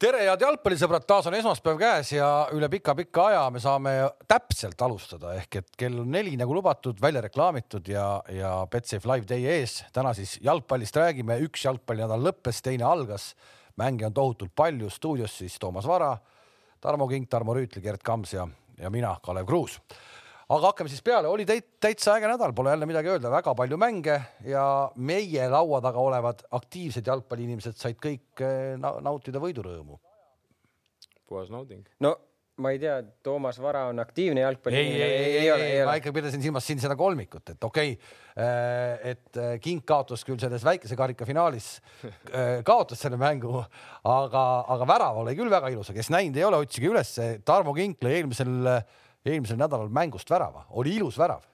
tere, head jalgpallisõbrad, taas on esmaspäev käes ja üle pika-pika aja me saame täpselt alustada. Ehk et kell on neli nagu lubatud, välja reklaamitud ja, ja Betsafe live teie ees. täna siis jalgpallist räägime, üks jalgpallinädal lõppes, teine algas. mänge on tohutult palju, stuudios siis Toomas Vara, Tarmo Kink, Tarmo Rüütli, Gerd Kams ja, ja mina, Kalev Kruus aga hakkame siis peale, oli täit-, täitsa äge nädal, pole jälle midagi öelda, väga palju mänge ja meie laua taga olevad aktiivsed jalgpalliinimesed said kõik eh, nautida võidurõõmu. puhas nauding. no ma ei tea, Toomas Vara on aktiivne jalgpalli. ei, ei, ei, ei, ei, ma ikka pidasin silmas siin seda kolmikut, et okei okay,, eh, et eh, King kaotas küll selles väikese karika finaalis, kaotas selle mängu, aga, aga värav oli küll väga ilus kes näinud ei ole, otsige ülesse, Tarmo Kink lõi eelmisel eelmisel nädalal mängust värava, oli ilus värav.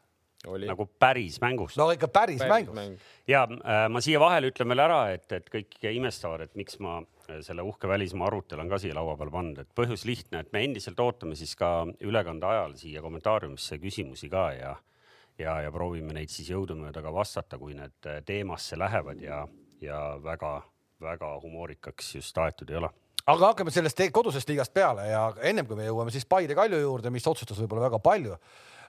nagu päris mängust. no ikka päris, päris mängust mäng. ja äh, ma siia vahele ütlen veel ära, et, et kõik imestavad, et miks ma äh, selle uhke välismaa arvuti olen ka siia laua peal pannud, et põhjus lihtne, et me endiselt ootame siis ka ülekande ajal siia kommentaariumisse küsimusi ka ja ja, ja proovime neid siis jõudumööda ka vastata, kui need äh, teemasse lähevad ja, ja väga-väga humoorikaks just aetud ei ole aga hakkame sellest kodusest liigast peale ja ennem kui me jõuame siis Paide Kalju juurde, mis otsustas võib-olla väga palju.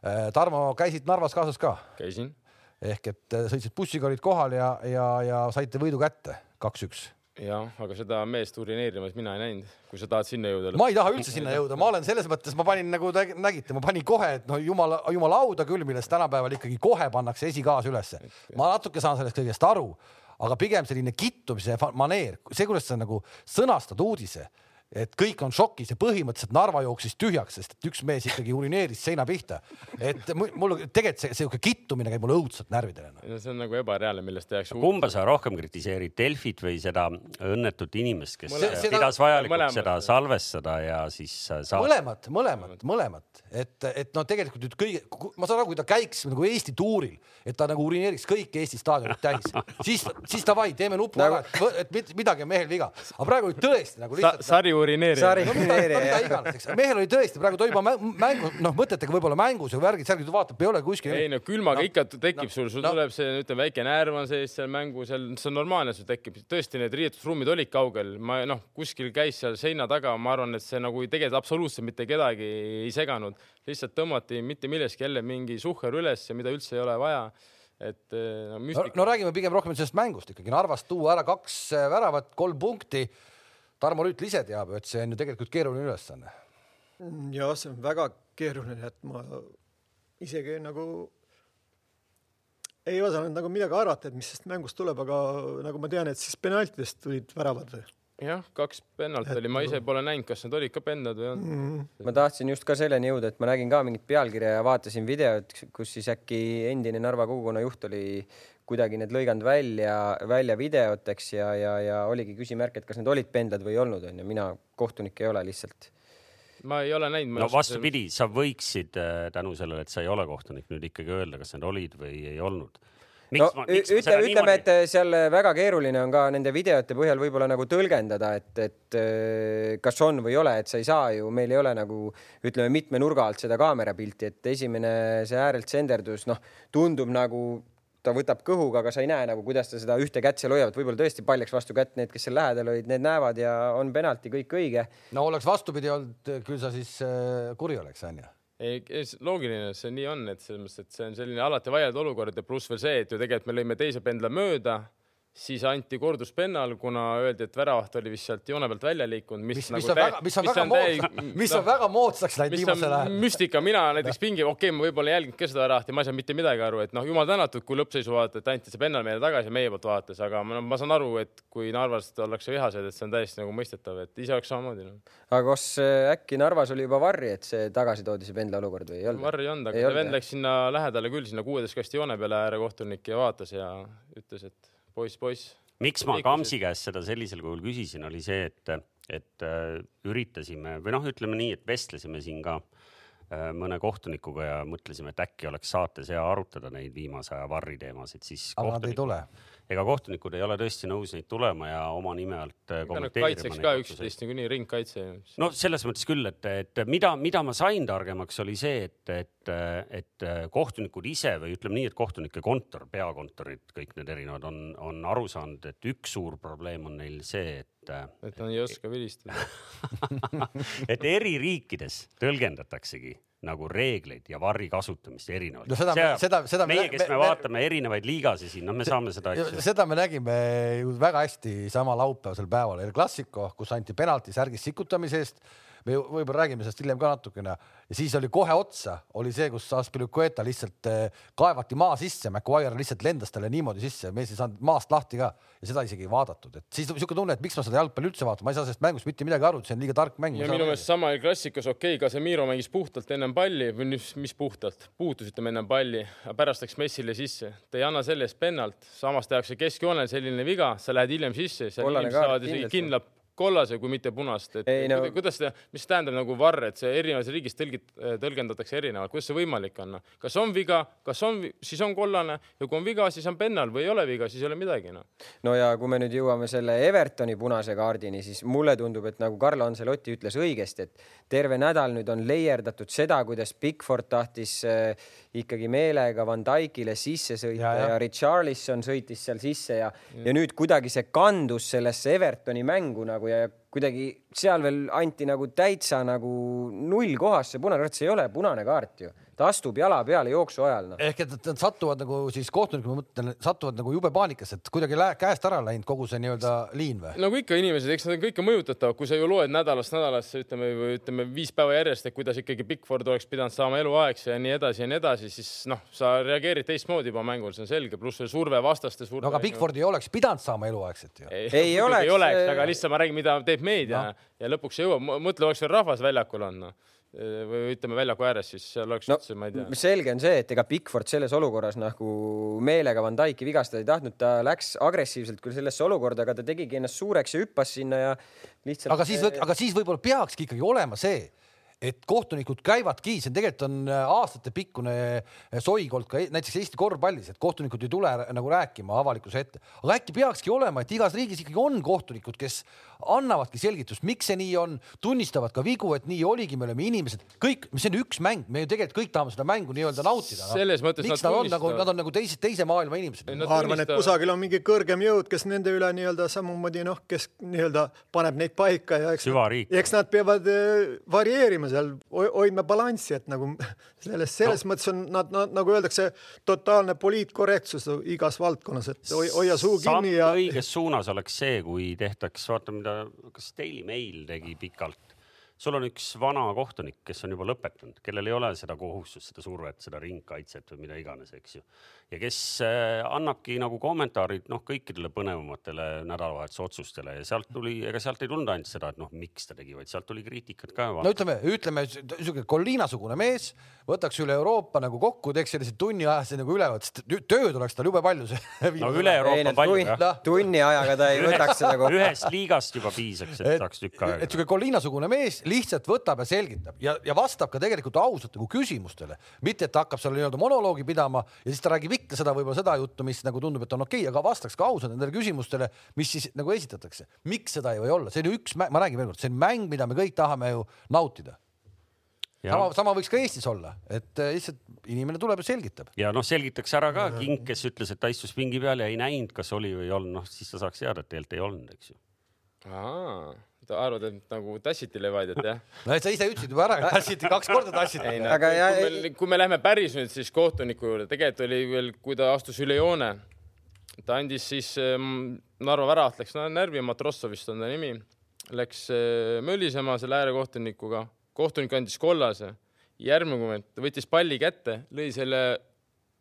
Äh, Tarmo, käisid Narvas kaasas ka? käisin. ehk et äh, sõitsid bussiga, olid kohal ja, ja, ja saite võidu kätte, kaks-üks jah, aga seda meest urineerimas mina ei näinud, kui sa tahad sinna jõuda. ma ei taha üldse sinna jõuda, ma olen selles mõttes, ma panin nagu te nägite, ma panin kohe, et no jumala, jumala auda küll, millest tänapäeval ikkagi kohe pannakse esikaas ülesse. ma natuke saan sellest kõigest aru aga pigem selline kittumise maneer, see, kuidas sa nagu sõnastad uudise et kõik on šokis ja põhimõtteliselt Narva jooksis tühjaks, sest et üks mees ikkagi urineeris seina pihta. et mul tegelikult see sihuke kittumine käib mulle õudselt närvidele no.. see on nagu ebareaalne, millest tehakse. kumba sa rohkem kritiseerid, Delfit või seda õnnetut inimest, kes Mõle, pidas vajalikuks mõlemat. seda salvestada ja siis saad... mõlemat, mõlemat, mõlemat, et, et no tegelikult nüüd kõige, ma saan aru, kui ta käiks nagu Eesti tuuril, et ta nagu urineeriks kõik Eesti staadionid täis, siis, siis davai, teeme nupu nagu... ära, et midagi on mehel viga, aga praegu tõesti nagu lihtsalt Sa. sari urineerija. sari urineerija no,. mehel oli tõesti praegu toimub mängu, noh, mõtetega võib-olla mängus ja värgid, särgid, vaatab, ei ole kuskil. ei no külmaga no, ikka tekib no, sul, sul no, tuleb see, ütleme, väike närv on sees seal mängu, seal, see on normaalne, sul tekib. tõesti, need riietusruumid olid kaugel, ma noh, kuskil käis seal seina taga, ma arvan, et see nagu tegelikult absoluutselt mitte kedagi ei seganud, lihtsalt tõmmati mitte millestki jälle mingi suhher üles, mida üldse ei ole vaja et no, müstika... no, no räägime pigem rohkem sellest mängust ikkagi, Narvast tuua ära kaks väravat, kolm punkti Tarmo Rüütl ise teab, et see on ju tegelikult keeruline ülesanne. ja see on väga keeruline, et ma isegi nagu ei osanud nagu midagi arvata, et mis sellest mängust tuleb, aga nagu ma tean, et siis penaltidest tulid väravad või? jah, kaks pennalt oli, ma ise pole näinud, kas need olid ka pennad või on mm. -hmm. ma tahtsin just ka selleni jõuda, et ma nägin ka mingit pealkirja ja vaatasin videot, kus siis äkki endine Narva kogukonna juht oli kuidagi need lõiganud välja, välja videoteks ja, ja, ja oligi küsimärk, et kas need olid pendlad või ei olnud, onju. mina kohtunik ei ole lihtsalt. ma ei ole näinud. no vastupidi, sa võiksid äh, tänu sellele, et sa ei ole kohtunik, nüüd ikkagi öelda, kas need olid või ei olnud Miks no ma, miks ütle, ütleme, et seal väga keeruline on ka nende videote põhjal võib-olla nagu tõlgendada, et, et äh, kas on või ei ole, et sa ei saa ju, meil ei ole nagu ütleme mitme nurga alt seda kaamerapilti, et esimene see äärelt senderdus, noh, tundub nagu ta võtab kõhuga, aga sa ei näe nagu, kuidas ta seda ühte kätt seal hoiab, võib-olla tõesti pall läks vastu kätt, need, kes seal lähedal olid, need näevad ja on penalti, kõik õige. no oleks vastupidi olnud, küll sa siis äh, kuri oleks, onju ei, loogiline, see nii on, et selles mõttes, et see on selline alati vaieldav olukord ja pluss veel see, et ju tegelikult me lõime teise pendla mööda siis anti korduspennal, kuna öeldi, et väravaht oli vist sealt joone pealt välja liikunud, mis, mis, nagu mis on väga, mis on väga moodsaks, mis on no, väga moodsaks läinud viimasel ajal. müstika, mina näiteks pingi, okei okay,, ma võib-olla ei jälginud ka seda väravahti, ma ei saanud mitte midagi aru, et noh, jumal tänatud, kui lõppseisu vaadata, et anti see pennal meile tagasi meie poolt vaadates, aga ma, ma saan aru, et kui Narvast ollakse vihased, et see on täiesti nagu mõistetav, et ise oleks samamoodi no.. aga kas äh, äkki Narvas oli juba varri, et see tagasi toodi, see pendla olukord või ei olnud? varri ei olnud, aga vend läks sinna lähedale küll, sinna kuueteist kasti joone peale äärekohtunik ja vaatas ja ütles, et poiss, poiss. Miks ma Kamsi käest seda sellisel kujul küsisin, oli see, et, et äh, üritasime või noh, ütleme nii, et vestlesime siin ka äh, mõne kohtunikuga ja mõtlesime, et äkki oleks saates hea arutada neid viimase aja varri teemasid, siis. aga nad ei tule ega kohtunikud ei ole tõesti nõus neid tulema ja oma nime alt äh, kommenteerima. kaitseks ka üksteist niikuinii, ringkaitse. no selles mõttes küll, et, et mida, mida ma sain targemaks, oli see, et, et, et kohtunikud ise või ütleme nii, et kohtunike kontor, peakontorid, kõik need erinevad on, on aru saanud, et üks suur probleem on neil see, et et et nad ei oska vilistada. Et eri riikides tõlgendataksegi nagu reegleid ja varri kasutamist erinevalt. No seda, seda, seda meie, kes me, me vaatame erinevaid liigasid siin, no me saame seda. seda me nägime ju väga hästi sama laupäevasel päeval El Clasico, kus anti penalti särgis sikutamise eest me võib-olla räägime sellest hiljem ka natukene. Ja siis oli kohe otsa oli see, kus Aspilicueta lihtsalt eh, kaevati maa sisse, McGuire lihtsalt lendas talle niimoodi sisse, mees ei saanud maast lahti ka. Ja seda isegi ei vaadatud, et siis niisugune tunne, et miks ma seda jalgpalli üldse vaatan, ma ei saa sellest mängust mitte midagi aru, see on liiga tark mäng. ja minu meelest sama klassikas okei okay,, Casemiro mängis puhtalt ennem palli. Või mis, mis puhtalt, puutus ütleme ennem palli, pärast läks Messile sisse, ta ei anna selle eest pennalt, samas tehakse keskjoonel selline viga, sa lähed hiljem sisse, seal inimesed saavad isegi kindla kollase kui mitte punast, et ei, no. kuidas see, mis tähendab nagu varr, et see erinevas riigis tõlgit-, tõlgendatakse erinevalt, kuidas see võimalik on? kas on viga, kas on, siis on kollane ja kui on viga, siis on pennal või ei ole viga, siis ei ole midagi noh. no ja kui me nüüd jõuame selle Evertoni punase kaardini, siis mulle tundub, et nagu Carlo Ancelotti ütles õigesti, et terve nädal nüüd on leierdatud seda, kuidas Bigford tahtis äh, ikkagi meelega Van Dijkile sisse sõita ja, ja. ja Richarlison sõitis seal sisse ja, ja nüüd kuidagi see kandus sellesse Evertoni mängu nagu ja kuidagi seal veel anti nagu täitsa nagu null kohasse punane kaart, see ei ole punane kaart ju ta astub jala peale jooksu ajal no.. ehk et nad satuvad nagu siis kohtunikud, ma mõtlen, satuvad nagu jube paanikasse, et kuidagi käest ära läinud kogu see nii-öelda liin või? nagu ikka inimesed, eks nad on kõike mõjutatavad, kui sa ju loed nädalast nädalasse, ütleme või ütleme viis päeva järjest, et kuidas ikkagi Bigford oleks pidanud saama eluaegse ja nii edasi ja nii edasi, siis noh, sa reageerid teistmoodi juba mängul, see on selge, pluss see surve vastaste surve. no aga Bigford ei oleks pidanud saama eluaegset ju. ei, ei oleks, ei oleks, aga lihtsalt ma räägin, mida teeb meedia no. ja lõpuks ei jõua, mõtle, oleks veel rahvas väljakul on no või ütleme väljaku ääres, siis seal oleks no, üldse, ma ei tea. selge on see, et ega Bigford selles olukorras nagu meelega Van Dyke'i vigastada ei tahtnud, ta läks agressiivselt küll sellesse olukorda, aga ta tegigi ennast suureks ja hüppas sinna ja lihtsalt. aga siis, aga siis võib-olla peakski ikkagi olema see et kohtunikud käivadki, see on tegelikult on äh, aastatepikkune äh, soikold ka e-, näiteks Eesti korvpallis, et kohtunikud ei tule nagu rääkima avalikkuse ette, aga äkki peakski olema, et igas riigis ikkagi on kohtunikud, kes annavadki selgitust, miks see nii on, tunnistavad ka vigu, et nii oligi, me oleme inimesed, kõik, see on üks mäng, me ju tegelikult kõik tahame seda mängu nii-öelda nautida no.. selles mõttes miks nad, nad on nagu, nad on nagu teise, teise maailma inimesed. ma arvan, et kusagil on mingi kõrgem jõud, kes nende üle nii-öelda samamoodi noh, kes nii-öelda paneb neid paika ja eks, eks nad peavad äh, varieerima hoidma seal, hoidma balanssi, et nagu selles, selles no. mõttes on nad, nad nagu öeldakse, totaalne poliitkorrektsus igas valdkonnas, et hoia suu kinni ja. õiges suunas oleks see, kui tehtaks, vaata, mida, kas Daily Mail tegi pikalt sul on üks vana kohtunik, kes on juba lõpetanud, kellel ei ole seda kohustust, seda survet, seda ringkaitset või mida iganes, eks ju. Ja kes äh, annabki nagu kommentaarid noh, kõikidele põnevamatele nädalavahetuse otsustele ja sealt tuli, ega sealt ei tulnud ainult seda, et noh, miks ta tegi, vaid sealt tuli kriitikat ka. no ütleme, ütleme niisugune Colliina-sugune mees võtaks üle Euroopa nagu kokku, teeks sellise tunni ajase nagu ülevaate, sest tööd oleks tal jube palju. no üle Euroopa ei, palju jah. tunni ajaga ta ei võtaks seda kokku. ühest liigast juba piisaks, et saaks tükk aega. et niisugune Colliina-sugune mees lihtsalt võtab ja selgitab ja, ja vastab ka tegelikult ausalt nagu küsimustele, mitte et ta hakkab seal nii-öelda monoloogi pidama ja siis ta räägib ikka seda võib-olla seda juttu, mis nagu tundub, et on okei okay,, aga vastaks ka ausalt nendele küsimustele, mis siis nagu esitatakse. miks seda ei või olla, see on ju üks, ma räägin veel kord, see on mäng, mida me kõik tahame ju nautida sama, sama võiks ka Eestis olla, et äh, lihtsalt inimene tuleb ja selgitab. ja noh, selgitakse ära ka, King, kes ütles, et ta istus pingi peal ja ei näinud, kas oli või ei olnud, noh siis ta saaks teada, et tegelikult ei olnud, eks ju. Arvad, et nagu tassiti Levadiat jah? no et sa ise ütlesid juba ära, tassiti kaks korda tassiti. No, aga ja, kui, me, kui me läheme päris nüüd siis kohtuniku juurde, tegelikult oli veel, kui ta astus üle joone, ta andis siis ähm, Narva väravat läks no, närvi, Matrossov vist on ta nimi, läks äh, mölisema selle äärekohtunikuga, kohtunik andis kollase, järgmine moment ta võttis palli kätte, lõi selle,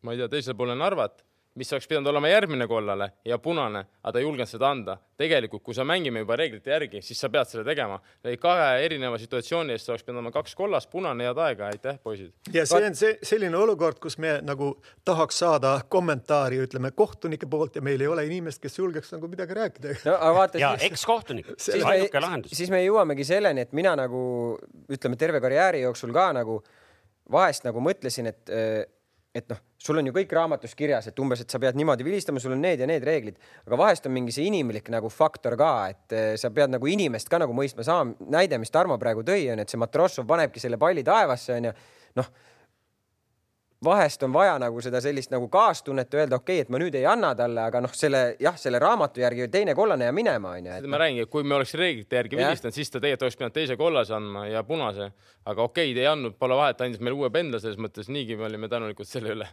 ma ei tea, teisele poole Narvat mis oleks pidanud olema järgmine kollane ja punane, aga ta ei julgenud seda anda. tegelikult, kui sa mängime juba reeglite järgi, siis sa pead selle tegema. kahe erineva situatsiooni eest oleks pidanud olema kaks kollast, punane head aega, aitäh, poisid. ja see on see selline olukord, kus me nagu tahaks saada kommentaari, ütleme kohtunike poolt ja meil ei ole inimest, kes julgeks nagu midagi rääkida no,. ja siis... ekskohtunik, ainuke lahendus. siis me jõuamegi selleni, et mina nagu ütleme terve karjääri jooksul ka nagu vahest nagu mõtlesin, et et noh, sul on ju kõik raamatus kirjas, et umbes, et sa pead niimoodi vilistama, sul on need ja need reeglid, aga vahest on mingi see inimlik nagu faktor ka, et eh, sa pead nagu inimest ka nagu mõistma. sama näide, mis Tarmo praegu tõi, on, et see Matrossov panebki selle palli taevasse, onju. noh, vahest on vaja nagu seda sellist nagu kaastunnet öelda, okei okay,, et ma nüüd ei anna talle, aga noh, selle jah, selle raamatu järgi teine kollane ja minema onju. seda ma räägingi, et kui me oleks reeglite järgi vilistanud, siis ta tegelikult oleks pidanud teise kollase andma ja punase, aga okei okay,, ta ei andnud, pole vahet, andis meile uue pendla, selles mõttes niigi me olime tänulikud selle üle.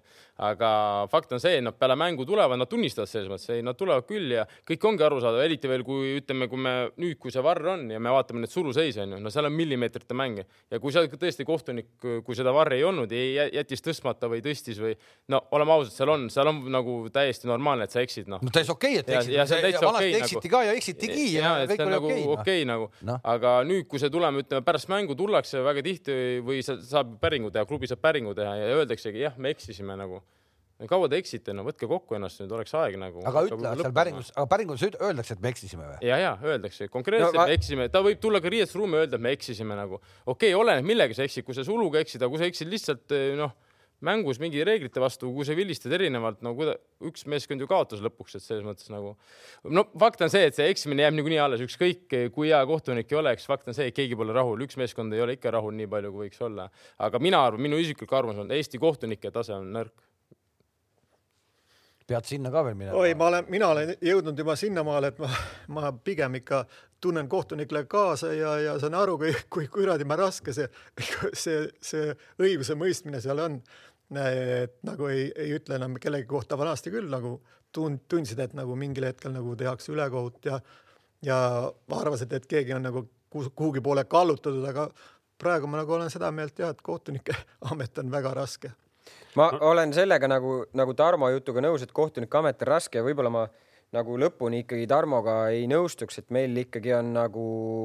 aga fakt on see, et nad peale mängu tulevad, nad tunnistavad selles mõttes, ei, nad tulevad küll ja kõik ongi arusaadav, eriti veel kui ütleme, kui me nüüd, kui see varr on ja me vaatame neid suruseise onju, no seal on millimeetrite mänge ja kui seal tõesti kohtunik, kui seda varri ei olnud, ei jättis tõstmata või tõstis või no oleme ausad, seal on, seal on nagu täiesti normaalne, et sa eksid, noh. no täiesti okei okay,, et eksid. ja, ja, ja vanasti okay, eksiti nagu, ka ja eksitigi ja, ja kõik oli nagu okei okay,. okei okay, nagu no., aga nüüd, kui see tuleme, ütleme pärast mängu tullakse väga tihti või saab päringu teha, klubi saab päringu teha ja öeldaksegi jah, me eksisime nagu kaua te eksite, no võtke kokku ennast nüüd, oleks aeg nagu. aga ütle seal päringus, aga päringus öeldakse, et me eksisime või? ja, ja öeldakse konkreetselt no, me eksisime, ta võib tulla ka riietusruumi ja öelda, et me eksisime nagu. okei okay,, oleneb, millega sa eksid, kui sa suluga eksid, aga kui sa eksid lihtsalt noh mängus mingi reeglite vastu, kui sa vilistad erinevalt, no kuida-, üks meeskond ju kaotas lõpuks, et selles mõttes nagu no fakt on see, et see eksimine jääb niikuinii alles, ükskõik kui hea kohtunik ei oleks, fakt on see, et keegi pole rahul, üks meeskond ei ole ikka rahul nii palju, kui võiks olla. aga mina arvan, minu isiklik arvamus on, Eesti kohtunike tase on nõrk pead sinna ka veel minema? oi, ma olen, mina olen jõudnud juba sinnamaale, et ma, ma pigem ikka tunnen kohtunikele kaasa ja, ja saan aru, kui, kui kuradi raske see, see, see õigusemõistmine seal on et nagu ei, ei ütle enam kellegi kohta vanasti küll nagu tund-, tundsid, et nagu mingil hetkel nagu tehakse ülekohut ja ja arvasid, et keegi on nagu kuhugi poole kallutatud, aga praegu ma nagu olen seda meelt jah, et kohtunike amet on väga raske. ma olen sellega nagu, nagu Tarmo jutuga nõus, et kohtunike amet on raske ja võib-olla ma nagu lõpuni ikkagi Tarmoga ei nõustuks, et meil ikkagi on nagu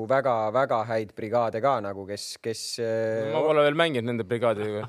väga-väga häid brigaade ka nagu, kes, kes no,. ma pole veel mänginud nende brigaadidega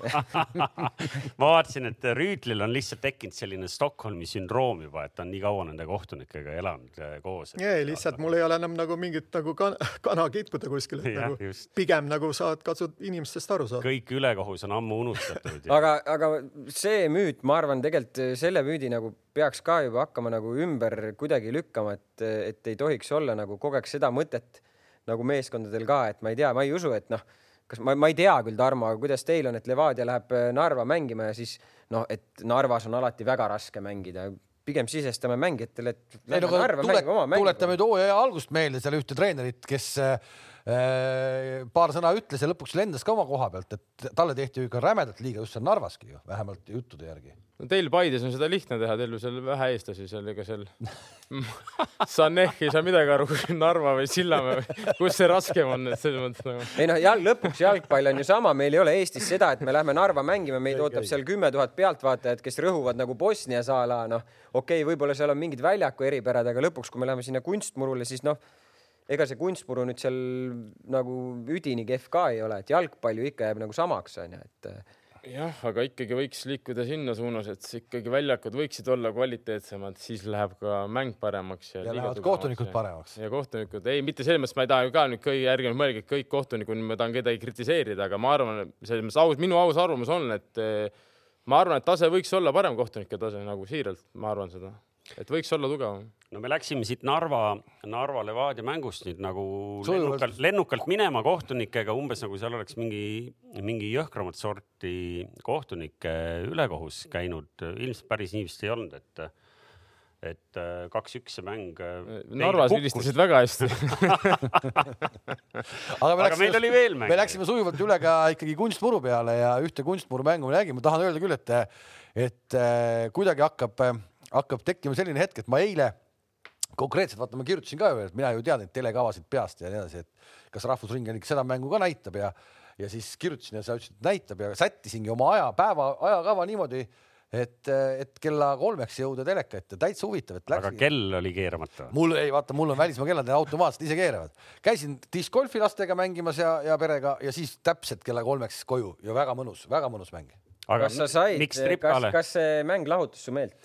ma vaatasin, et Rüütlil on lihtsalt tekkinud selline Stockholmi sündroom juba, et ta on nii kaua nende kohtunikega elanud äh, koos. ei, lihtsalt mul ei ole enam nagu mingit nagu kan kana kitkuda kuskil, nagu just. pigem nagu saad, katsud inimestest aru saada. kõik ülekohus on ammu unustatud ja... aga, aga see müüt, ma arvan, tegelikult selle müüdi nagu peaks ka juba hakkama nagu ümber kuidagi lükkama, et, et ei tohiks olla nagu kogu aeg seda mõtet nagu meeskondadel ka, et ma ei tea, ma ei usu, et noh, kas ma, ma ei tea küll, Tarmo, aga kuidas teil on, et Levadia läheb äh, Narva mängima ja siis noh, et Narvas on alati väga raske mängida pigem sisestame mängijatele, et lähme no, Narva tule, mängima oma mängu. tuletame nüüd hooaja algust meelde seal ühte treenerit, kes äh, paar sõna ütles ja lõpuks lendas ka oma koha pealt, et talle tehti ju ikka rämedalt liiga just seal Narvaski ju, vähemalt juttude järgi no teil Paides on seda lihtne teha, teil ju seal vähe eestlasi seal, ega seal Saneh ei saa midagi aru, kui Narva või Sillamäe või kus see raskem on, et selles mõttes nagu. ei noh, jalg lõpuks jalgpall on ju sama, meil ei ole Eestis seda, et me lähme Narva mängima, meid ootab seal kümme tuhat pealtvaatajat, kes rõhuvad nagu Bosnias a la noh, okei okay,, võib-olla seal on mingid väljaku eripärad, aga lõpuks, kui me läheme sinna kunstmurule, siis noh ega see kunstmuru nüüd seal nagu üdini kehv ka ei ole, et jalgpall ju ikka jääb nagu samaks onju, et jah, aga ikkagi võiks liikuda sinna suunas, et ikkagi väljakud võiksid olla kvaliteetsemad, siis läheb ka mäng paremaks. ja, ja lähevad kohtunikud paremaks. ja kohtunikud, ei, mitte selles mõttes, ma ei taha ju ka nüüd kõigi, ärge nüüd mõelge, et kõik kohtunikud, ma tahan kedagi kritiseerida, aga ma arvan, selles mõttes aus, minu aus arvamus on, et eh, ma arvan, et tase võiks olla parem kohtunike tase nagu siiralt, ma arvan seda et võiks olla tugevam. no me läksime siit Narva, Narva Levadia mängust nüüd nagu lennukalt, lennukalt minema kohtunikega, umbes nagu seal oleks mingi, mingi jõhkramat sorti kohtunike ülekohus käinud. ilmselt päris nii vist ei olnud, et et äh, kaks-üks see mäng. Äh, Narvas vilistasid väga hästi aga, me aga läksime, meil oli veel mänge. me läksime sujuvalt üle ka ikkagi kunstmuru peale ja ühte kunstmurumängu me nägime, tahan öelda küll, et, et äh, kuidagi hakkab hakkab tekkima selline hetk, et ma eile konkreetselt vaata, ma kirjutasin ka ju, et mina ju tean neid telekavasid peast ja nii edasi, et kas Rahvusringhääling seda mängu ka näitab ja, ja siis kirjutasin ja sa ütlesid, et näitab ja sättisingi oma aja, päeva ajakava niimoodi, et, et kella kolmeks jõuda teleka ette, täitsa huvitav, et läks. aga kell oli keeramata? mul ei, vaata, mul on välismaa kellad, need automaatselt ise keeravad. käisin diskgolfi lastega mängimas ja, ja perega ja siis täpselt kella kolmeks koju ja väga mõnus, väga mõnus mäng. aga kas sa said, kas, kas see mäng lahutas su meelt?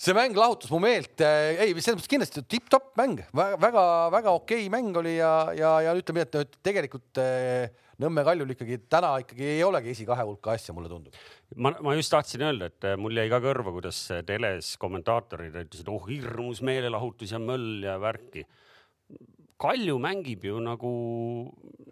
See mäng lahutas mu meelt, ei, selles mõttes kindlasti tipp-topp mäng väga,, väga-väga okei mäng oli ja, ja, ja ütleme, et tegelikult eh, Nõmme Kaljul ikkagi täna ikkagi ei olegi esikahe hulka asja, mulle tundub. ma, ma just tahtsin öelda, et eh, mul jäi ka kõrva, kuidas teles kommentaatorid ütlesid, oh hirmus meelelahutus ja möll ja värki. Kalju mängib ju nagu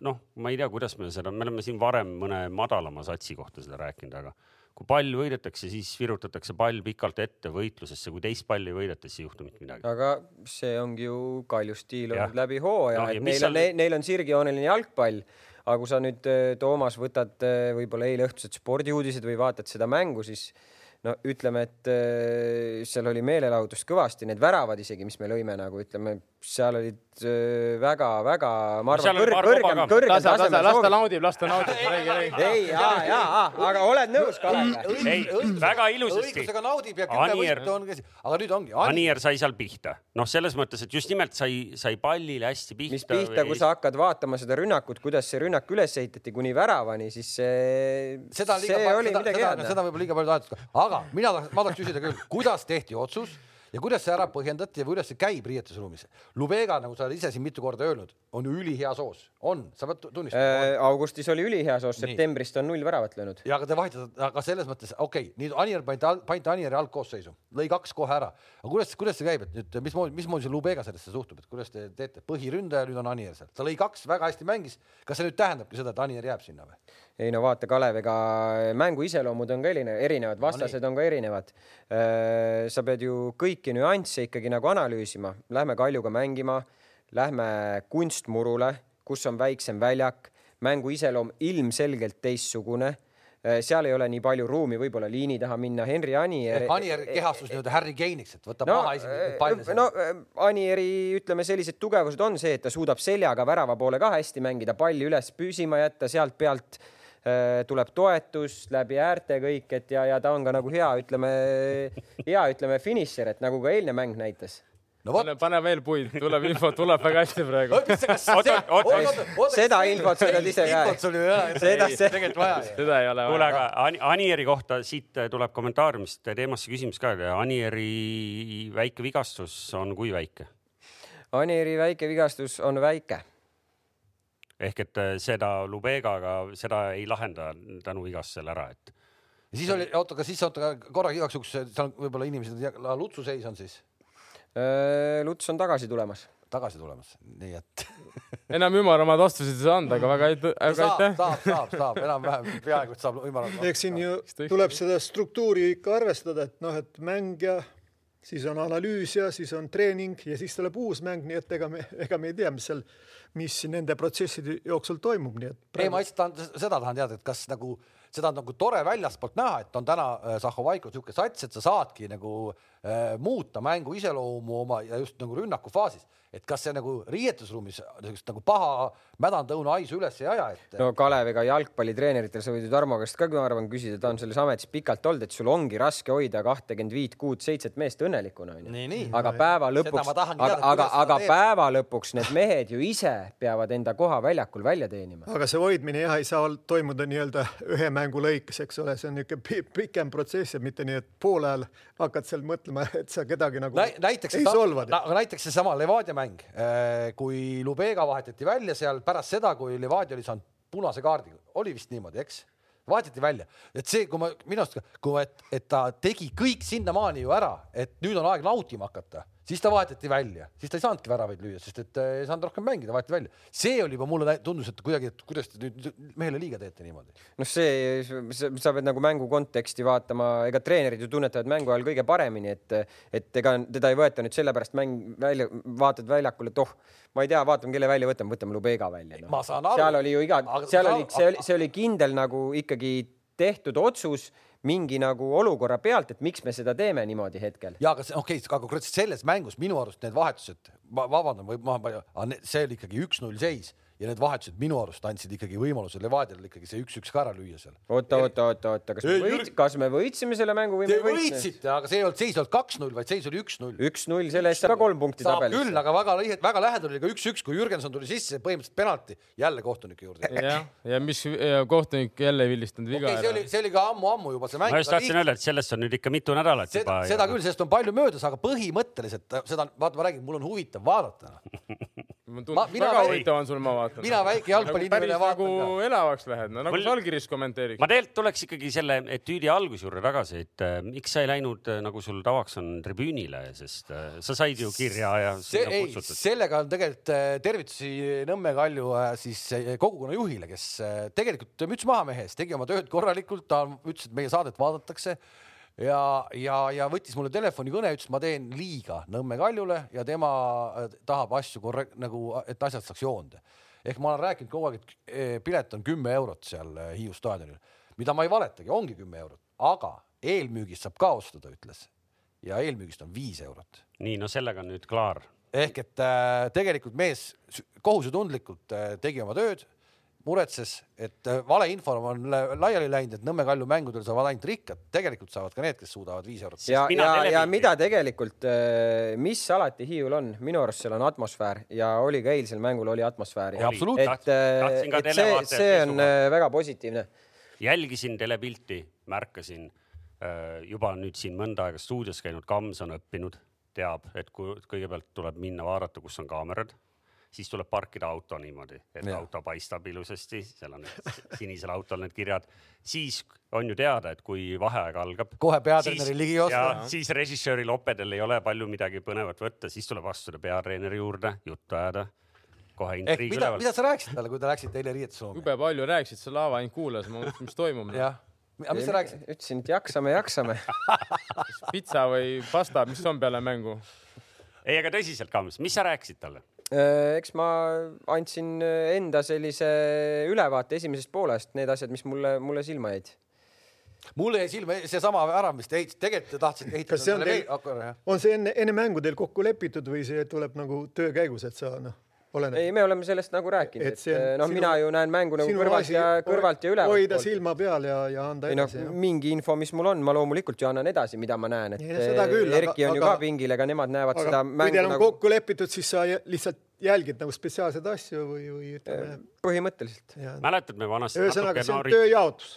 noh, ma ei tea, kuidas me seda, me oleme siin varem mõne madalama satsi kohta seda rääkinud, aga kui pall võidetakse, siis virutatakse pall pikalt ette võitlusesse, kui teist palli ei võideta, siis ei juhtu mitte midagi. aga see ongi ju Kalju stiil olnud läbi hooaja no,, et neil on, neil on sirgjooneline jalgpall aga kui sa nüüd, Toomas, võtad võib-olla eile õhtused spordiuudised või vaatad seda mängu, siis no ütleme, et äh, seal oli meelelahutust kõvasti, need väravad isegi, mis me lõime nagu ütleme, seal olid väga-väga, äh, ma arvan, kõrg, kõrgem, kõrgem tasemel. las ta naudib, las ta naudib, räägi, räägi. ei, ja, ja, aga oled nõus, Kalev? ei, väga ilusasti. õigusega naudib ja kümme võitu on aga nüüd ongi. Anier sai seal pihta, noh, selles mõttes, et just nimelt sai, sai pallile hästi pihta. mis pihta, kui sa hakkad vaatama seda rünnakut, kuidas see rünnak üles ehitati kuni väravani, siis see, see oli midagi head. seda võib-olla liiga palju tahetud, aga mina tahaks, ma tahaks küsida küll, kuidas tehti otsus ja kuidas see ära põhjendati ja kuidas see käib riietusruumis? Lubega, nagu sa oled ise siin mitu korda öelnud, on ju ülihea soos, on, sa pead tunnistama äh,. augustis oli ülihea soos, septembrist on null väravat löönud. ja aga te vahetate, aga selles mõttes okei okay,, nüüd Anier pandi, pandi Anieri algkoosseisu, lõi kaks kohe ära. aga kuidas, kuidas see käib, et nüüd mismoodi, mismoodi see Lubega sellesse suhtub, et kuidas te teete, põhiründaja nüüd on Anier seal, ta lõi kaks, väga hästi mängis. kas see nüüd tähendabki seda, et Anier jääb sinna või? ei no vaata, Kalev, ega mängu iseloomud on ka erinevad, vastased no, on ka erinevad. Äh, sa pead ju kõiki nüansse ikkagi nagu analüüsima, lähme Kaljuga mängima, lähme kunstmurule, kus on väiksem väljak, mängu iseloom ilmselgelt teistsugune äh, seal ei ole nii palju ruumi võib-olla liini taha minna. Henri Anier. Anier kehastus nii-öelda Harry Kane'iks, et võtab no, maha esimese palle. no Anieri, ütleme, sellised tugevused on see, et ta suudab seljaga värava poole ka hästi mängida, palli üles püsima jätta, sealt pealt Äh, tuleb toetus läbi äärte kõik, et ja, ja ta on ka nagu hea, ütleme, hea, ütleme finišer, et nagu ka eilne mäng näitas no pane, pane veel puid, tuleb info, tuleb väga hästi praegu. seda infot sa tead ise ka. seda seda ei ole vaja. kuule, aga Anieri kohta siit tuleb kommentaariumist teemasse küsimus ka. Anieri väike vigastus on kui väike? Anieri väike vigastus on väike ehk et äh, seda Lubegaga, seda ei lahenda tänu vigastusele ära, et. ja siis oli, oota, kas siis oota korraga igaks juhuks, seal võib-olla inimesed, Lutsu seis on siis? Äh, Luts on tagasi tulemas. tagasi tulemas, nii et enam ümaramaid vastuseid ei saa anda, aga väga aitäh. saab, saab, saab, saab enam-vähem peaaegu, et saab ümaramaid. eks siin ju tuleb seda struktuuri ikka arvestada, et noh, et mäng ja siis on analüüs ja siis on treening ja siis tuleb uus mäng, nii et ega me, ega me ei tea, mis seal, mis nende protsesside jooksul toimub, nii et praegu.... ei, ma lihtsalt tahan, seda tahan teada, et kas nagu seda on nagu tore väljastpoolt näha, et on täna äh, Zahhovaiko niisugune sats, et sa saadki nagu äh, muuta mängu iseloomu oma ja just nagu rünnaku faasis et kas see nagu riietusruumis niisugust nagu paha mädanda õuna haisu üles ei aja, et. no Kalev, ega jalgpallitreeneritel sa võid ju Tarmo käest ka, ma arvan, küsida, ta on selles ametis pikalt olnud, et sul ongi raske hoida kahtekümmet viit, kuut-seitset meest õnnelikuna onju. aga päeva lõpuks, aga, aga, aga päeva lõpuks need mehed ju ise peavad enda koha väljakul välja teenima. aga see hoidmine jah, ei saa toimuda nii-öelda ühe mängu lõikes, eks ole, see on niisugune pikem protsess ja mitte nii, et poole ajal hakkad seal mõtlema, et sa kedagi nagu Nä, näiteks, ei solva. näiteks seesama Levadia mäng, äh, kui Lubega vahetati välja seal pärast seda, kui Levadia oli saanud punase kaardi, oli vist niimoodi, eks? vahetati välja, et see, kui ma minu arust, kui et, et ta tegi kõik sinnamaani ju ära, et nüüd on aeg nautima hakata siis ta vahetati välja, siis ta ei saanudki väravaid lüüa, sest et äh, ei saanud rohkem mängida, vahetati välja. see oli juba mulle tundus, et kuidagi, et kuidas te nüüd mehele liiga teete niimoodi. noh, see, sa pead nagu mängu konteksti vaatama, ega treenerid ju tunnetavad mängu ajal kõige paremini, et, et ega teda ei võeta nüüd sellepärast mäng välja, vaatad väljakul, et oh, ma ei tea, vaatame, kelle välja võtame, võtame Lubega välja no.. seal oli ju iga, seal oli, see oli, see oli kindel nagu ikkagi tehtud otsus mingi nagu olukorra pealt, et miks me seda teeme niimoodi hetkel. ja aga okei okay,, aga konkreetselt selles mängus minu arust need vahetused, ma vabandan, või ma, see oli ikkagi üks-null seis ja need vahetused minu arust andsid ikkagi võimaluse Levadiale ikkagi see üks-üks ka ära lüüa seal. oota, oota, oota, oota, kas me võit-, kas me võitsime selle mängu või me võitsime? võitsite, aga see ei olnud, seis ei olnud kaks-null, vaid seis oli üks-null. üks-null, selle eest saab ka kolm punkti saab tabelisse. küll, aga väga, väga lähedal oli ka üks-üks, kui Jürgenson tuli sisse, põhimõtteliselt penalti jälle kohtuniku juurde. jah, ja mis ja kohtunik jälle ei vilistanud viga okay,. see oli, see oli ka ammu-ammu juba see mäng. ma just tahtsin öelda, et sellest on nüüd ikka mitu nädalat seda, juba. seda ja... küll, sellest on palju möödas, aga põhimõtteliselt seda, vaata, ma räägin, mul on huvitav vaadata väga huvitav on sul, ma vaatan. mina väike jalgpalliinimene nagu vaatan nagu ka. elavaks lähed, no nagu Mul... Žalgiris kommenteeriks. ma tegelikult tuleks ikkagi selle etüüdi alguse juurde tagasi, et äh, miks sa ei läinud äh, nagu sul tavaks on tribüünile, sest äh, sa said ju kirja ja see, ei, sellega on tegelikult äh, tervitusi Nõmme Kalju äh, siis äh, kogukonna juhile, kes äh, tegelikult müts maha mehe ees, tegi oma tööd korralikult, ta ütles, et meie saadet vaadatakse ja, ja, ja võttis mulle telefonikõne, ütles, ma teen liiga Nõmme Kaljule ja tema äh, tahab asju korrekt-, nagu, et asjad saaks joonde. ehk ma olen rääkinud kogu aeg, et eh, pilet on kümme eurot seal äh, Hiiu staadionil, mida ma ei valetagi, ongi kümme eurot, aga eelmüügist saab ka osta, ta ütles. ja eelmüügist on viis eurot. nii, no sellega on nüüd klaar. ehk et äh, tegelikult mees kohusetundlikult äh, tegi oma tööd muretses, et äh, valeinfo on laiali läinud, et Nõmme Kalju mängudel saavad ainult rikkad, tegelikult saavad ka need, kes suudavad viis eurot. ja, ja, ja mida tegelikult, äh, mis alati Hiiul on, minu arust seal on atmosfäär ja oli ka eilsel mängul oli atmosfääri. et, äh, et see, see on väga positiivne. jälgisin telepilti, märkasin juba nüüd siin mõnda aega stuudios käinud, Kams on õppinud, teab, et kui kõigepealt tuleb minna vaadata, kus on kaamerad siis tuleb parkida auto niimoodi, et ja. auto paistab ilusasti, seal on sinisel autol need kirjad. siis on ju teada, et kui vaheaeg algab. kohe peatreeneri ligi osta. siis režissööril opedel ei ole palju midagi põnevat võtta, siis tuleb astuda peatreeneri juurde, juttu ajada kohe intriig mida, mida sa rääkisid talle, kui te läksite eile riietusruumi? jube palju rääkisid, see Laava ainult kuulas, ma mõtlesin, mis toimub. jah, aga mis sa rääkisid? ütlesin, et jaksame, jaksame pitsa või pasta, mis on peale mängu? ei, aga tõsiselt, Kams, mis sa rääkisid talle? Äh, eks ma andsin äh, enda sellise ülevaate esimesest poolest, need asjad, mis mulle, mulle silma jäid mulle jäi silma seesama värav, mis te ehitasite, tegelikult te tahtsite ehitada. kas see on teil, on see enne, enne mängu teil kokku lepitud või see tuleb nagu töö käigus, et sa noh Oleneb. ei, me oleme sellest nagu rääkinud, et, et noh, mina ju näen mängu nagu kõrvalt ja kõrvalt ja üleval. hoida silma peal ja, ja anda noh, edasi. No, mingi info, mis mul on, ma loomulikult ju annan edasi, mida ma näen, et ja, küll, Erki on aga, ju ka pingil, ega nemad näevad aga, seda mängu. kui teil on nagu... kokku lepitud, siis sa lihtsalt jälgid nagu spetsiaalseid asju või, või ütleme. põhimõtteliselt. mäletad, me vanasti. ühesõnaga, see on nori... tööjaotus.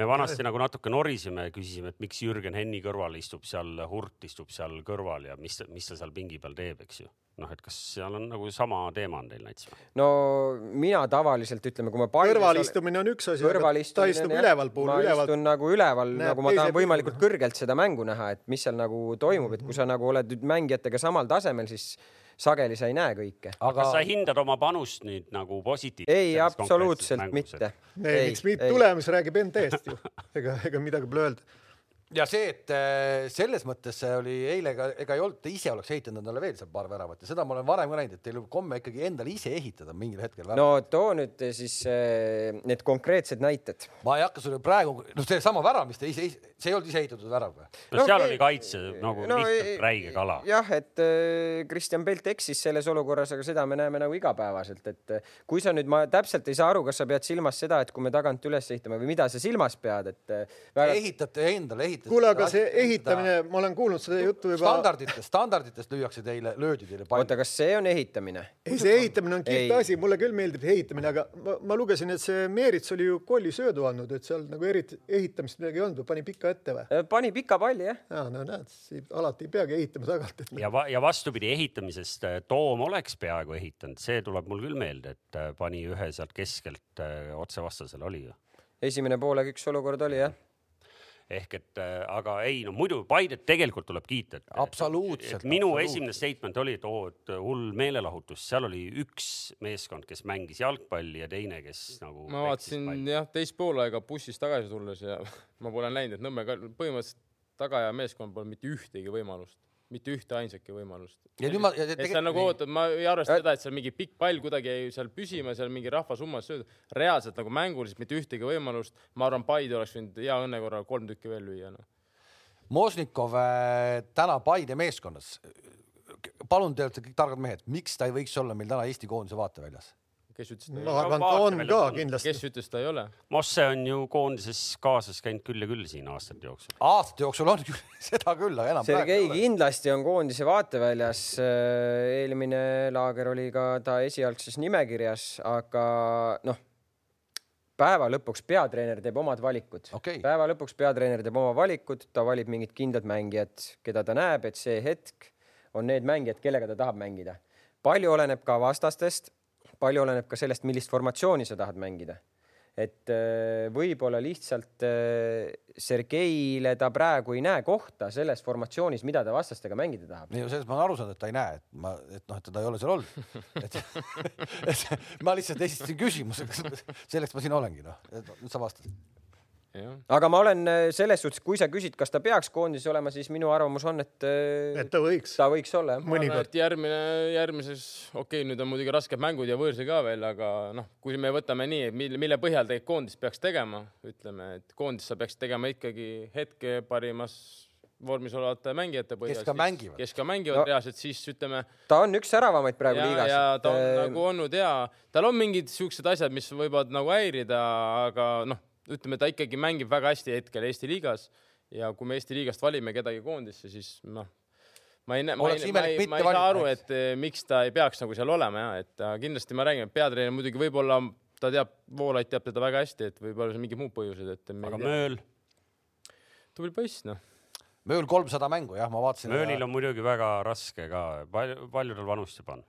me vanasti nagu natuke norisime, küsisime, et miks Jürgen Henni kõrval istub seal, Hurt istub seal kõrval ja mis, mis ta seal pingi peal teeb, eks ju. noh, et kas seal on nagu sama teema on teil näiteks? no mina tavaliselt ütleme, kui ma. kõrvalistumine on üks asi, aga ta istub ülevalpool. ma üleval... istun nagu üleval, nagu ma tahan võimalikult kõrgelt seda mängu näha, et mis seal nagu toimub, et kui sa nagu oled mängijatega samal tasemel, siis sageli sa ei näe kõike. aga kas sa hindad oma panust nüüd nagu positiivselt? ei, absoluutselt mitte. ei, miks mitte, tulemus räägib enda eest ju, ega, ega midagi pole öelda ja see, et äh, selles mõttes see oli eile ka, ega ei olnud, te ise oleks ehitanud endale veel seal paar väravat ja seda ma olen varem ka näinud, et teil komme ikkagi endale ise ehitada mingil hetkel. no too nüüd siis äh, need konkreetsed näited. ma ei hakka sulle praegu, no seesama värav, mis te ise, see ei olnud ise ehitatud värav või? no seal oli kaitse nagu no, lihtsalt räige kala. jah, et äh, Kristjan Pelt eksis selles olukorras, aga seda me näeme nagu igapäevaselt, et äh, kui sa nüüd, ma täpselt ei saa aru, kas sa pead silmas seda, et kui me tagant üles ehitame või mida sa silmas pead, et äh, väga.... ehitate endale, ehitate kuule, aga see ehitamine, ma olen kuulnud seda juttu juba. standarditest, standarditest lüüakse teile, löödi teile palju. oota, kas see on ehitamine? ei, see ehitamine on kihvt asi, mulle küll meeldib ehitamine, aga ma, ma lugesin, et see Meerits oli ju kollisöödu andnud, et seal nagu eriti ehitamist midagi ei olnud või pani pika ette või? Äh, pani pika palli, jah. ja no näed, alati ei peagi ehitama tagant et.... ja, ja vastupidi ehitamisest äh, Toom oleks peaaegu ehitanud, see tuleb mul küll meelde, et äh, pani ühe sealt keskelt otse vastasele oli ju. esimene poolega üks olukord oli jah ehk et äh, aga ei, no muidu Paidet tegelikult tuleb kiita. absoluutselt. minu absoluutselt. esimene statement oli, et oo, et hull meelelahutus, seal oli üks meeskond, kes mängis jalgpalli ja teine, kes nagu. ma vaatasin jah, teist poolaega bussis tagasi tulles ja ma pole näinud, et Nõmme põhimõtteliselt tagaja meeskond pole mitte ühtegi võimalust mitte ühte ainsatki võimalust. ja nüüd ma. et sa nagu ootad, ma ei arvesta seda, et seal mingi pikk pall kuidagi jäi seal püsima, seal mingi rahvasummas söödud. reaalselt nagu mänguliselt mitte ühtegi võimalust. ma arvan, Paide oleks võinud hea õnne korral kolm tükki veel lüüa no.. Mosnikov äh, täna Paide meeskonnas. palun, te olete kõik targad mehed, miks ta ei võiks olla meil täna Eesti koondise vaateväljas? Kes ütles? ma arvan, ta on ka kindlasti. kes ütles, ta ei ole? Mosse on ju koondises kaasas käinud küll ja küll siin aastate jooksul. aastate jooksul on küll, seda küll, aga enam. Sergei kindlasti on koondise vaateväljas. Äh, eelmine laager oli ka ta esialgses nimekirjas, aga noh päeva lõpuks peatreener teeb omad valikud okay.. päeva lõpuks peatreener teeb oma valikud, ta valib mingid kindlad mängijad, keda ta näeb, et see hetk on need mängijad, kellega ta tahab mängida palju oleneb ka vastastest, palju oleneb ka sellest, millist formatsiooni sa tahad mängida et äh, võib-olla lihtsalt äh, Sergeile ta praegu ei näe kohta selles formatsioonis, mida ta vastastega mängida tahab. nii, sellest ma olen aru saanud, et ta ei näe, et ma, et noh, et teda ei ole seal olnud. et, et ma lihtsalt esitasin küsimuse, selleks ma siin olengi, noh, nüüd sa vastasid aga ma olen äh, selles suhtes, kui sa küsid, kas ta peaks koondises olema, siis minu arvamus on, et. Äh, et ta võiks. ta võiks olla jah. mõnikord. järgmine, järgmises, okei okay,, nüüd on muidugi rasked mängud ja võõrsi ka veel, aga noh, kui me võtame nii, mille, mille põhjal tegelikult koondis peaks tegema, ütleme, et koondis sa peaksid tegema ikkagi hetke parimas vormis olevate mängijate põhjal. kes ka mängivad. kes ka mängivad no, reaalselt, siis ütleme. ta on üks säravamaid praegu ja, liigas. ja ta on et... nagu olnud hea, tal on mingid siuksed asjad, mis võivad nagu häirida, aga noh ütleme, ta ikkagi mängib väga hästi hetkel Eesti liigas ja kui me Eesti liigast valime kedagi koondisse, siis noh, ma ei näe, ma ei, ma ei, ma ei saa aru, et eh, miks ta ei peaks nagu seal olema ja et ta kindlasti ma räägin, et peatreener muidugi võib-olla ta teab, Voolaid teab teda väga hästi, et võib-olla see mingid muud põhjused, et. aga Mööl? tubli poiss, noh. Mööl kolmsada mängu, jah, ma vaatasin. Möölil on muidugi väga raske ka, palju, palju tal vanust juba on?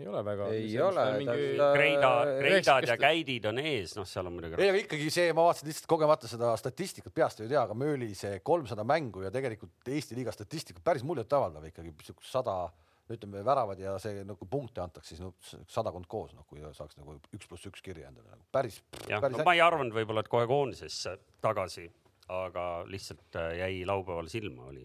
Ei ole väga. ei ole. Mingi... Kreida, Kreidad ja Käidid on ees, noh, seal on muidugi. ei, aga ikkagi see, ma vaatasin lihtsalt kogemata seda statistikat, peast ei tea, aga Mööli see kolmsada mängu ja tegelikult Eesti liiga statistika päris muljetavaldav ikkagi, sada ütleme väravad ja see nagu punkte antakse siis no, sadakond koos, noh kui saaks nagu üks pluss üks kirja endale nagu päris. jah, no ma ei arvanud võib-olla, et kohe koondisesse tagasi, aga lihtsalt äh, jäi laupäeval silma, oli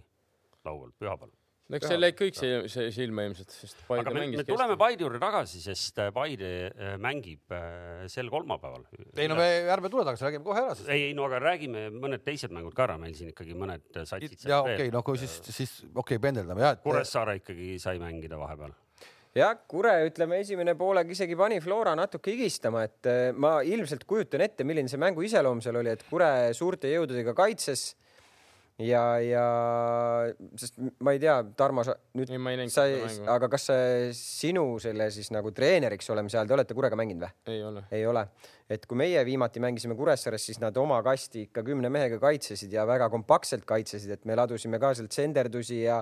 laupäeval, pühapäeval no eks see läks kõik see silma ilmselt, sest Paide aga me, me tuleme Paide juurde tagasi, sest äh, Paide äh, mängib äh, sel kolmapäeval. ei no me ärme tule tagasi, räägime kohe ära siis. ei, ei no aga räägime mõned teised mängud ka ära, meil siin ikkagi mõned satsid. ja okei okay,, no kui siis, siis okei okay,, pendeldame jah et.... Kuressaare ikkagi sai mängida vahepeal jah, Kure, ütleme esimene poolega isegi pani Flora natuke higistama, et ma ilmselt kujutan ette, milline see mängu iseloom seal oli, et Kure suurte jõududega kaitses ja, ja sest ma ei tea, Tarmo, sa nüüd sa aga kas sinu selle siis nagu treeneriks olemise ajal te olete Kurega mänginud või? ei ole. ei ole, et kui meie viimati mängisime Kuressaares, siis nad oma kasti ikka kümne mehega kaitsesid ja väga kompaktselt kaitsesid, et me ladusime ka sealt senderdusi ja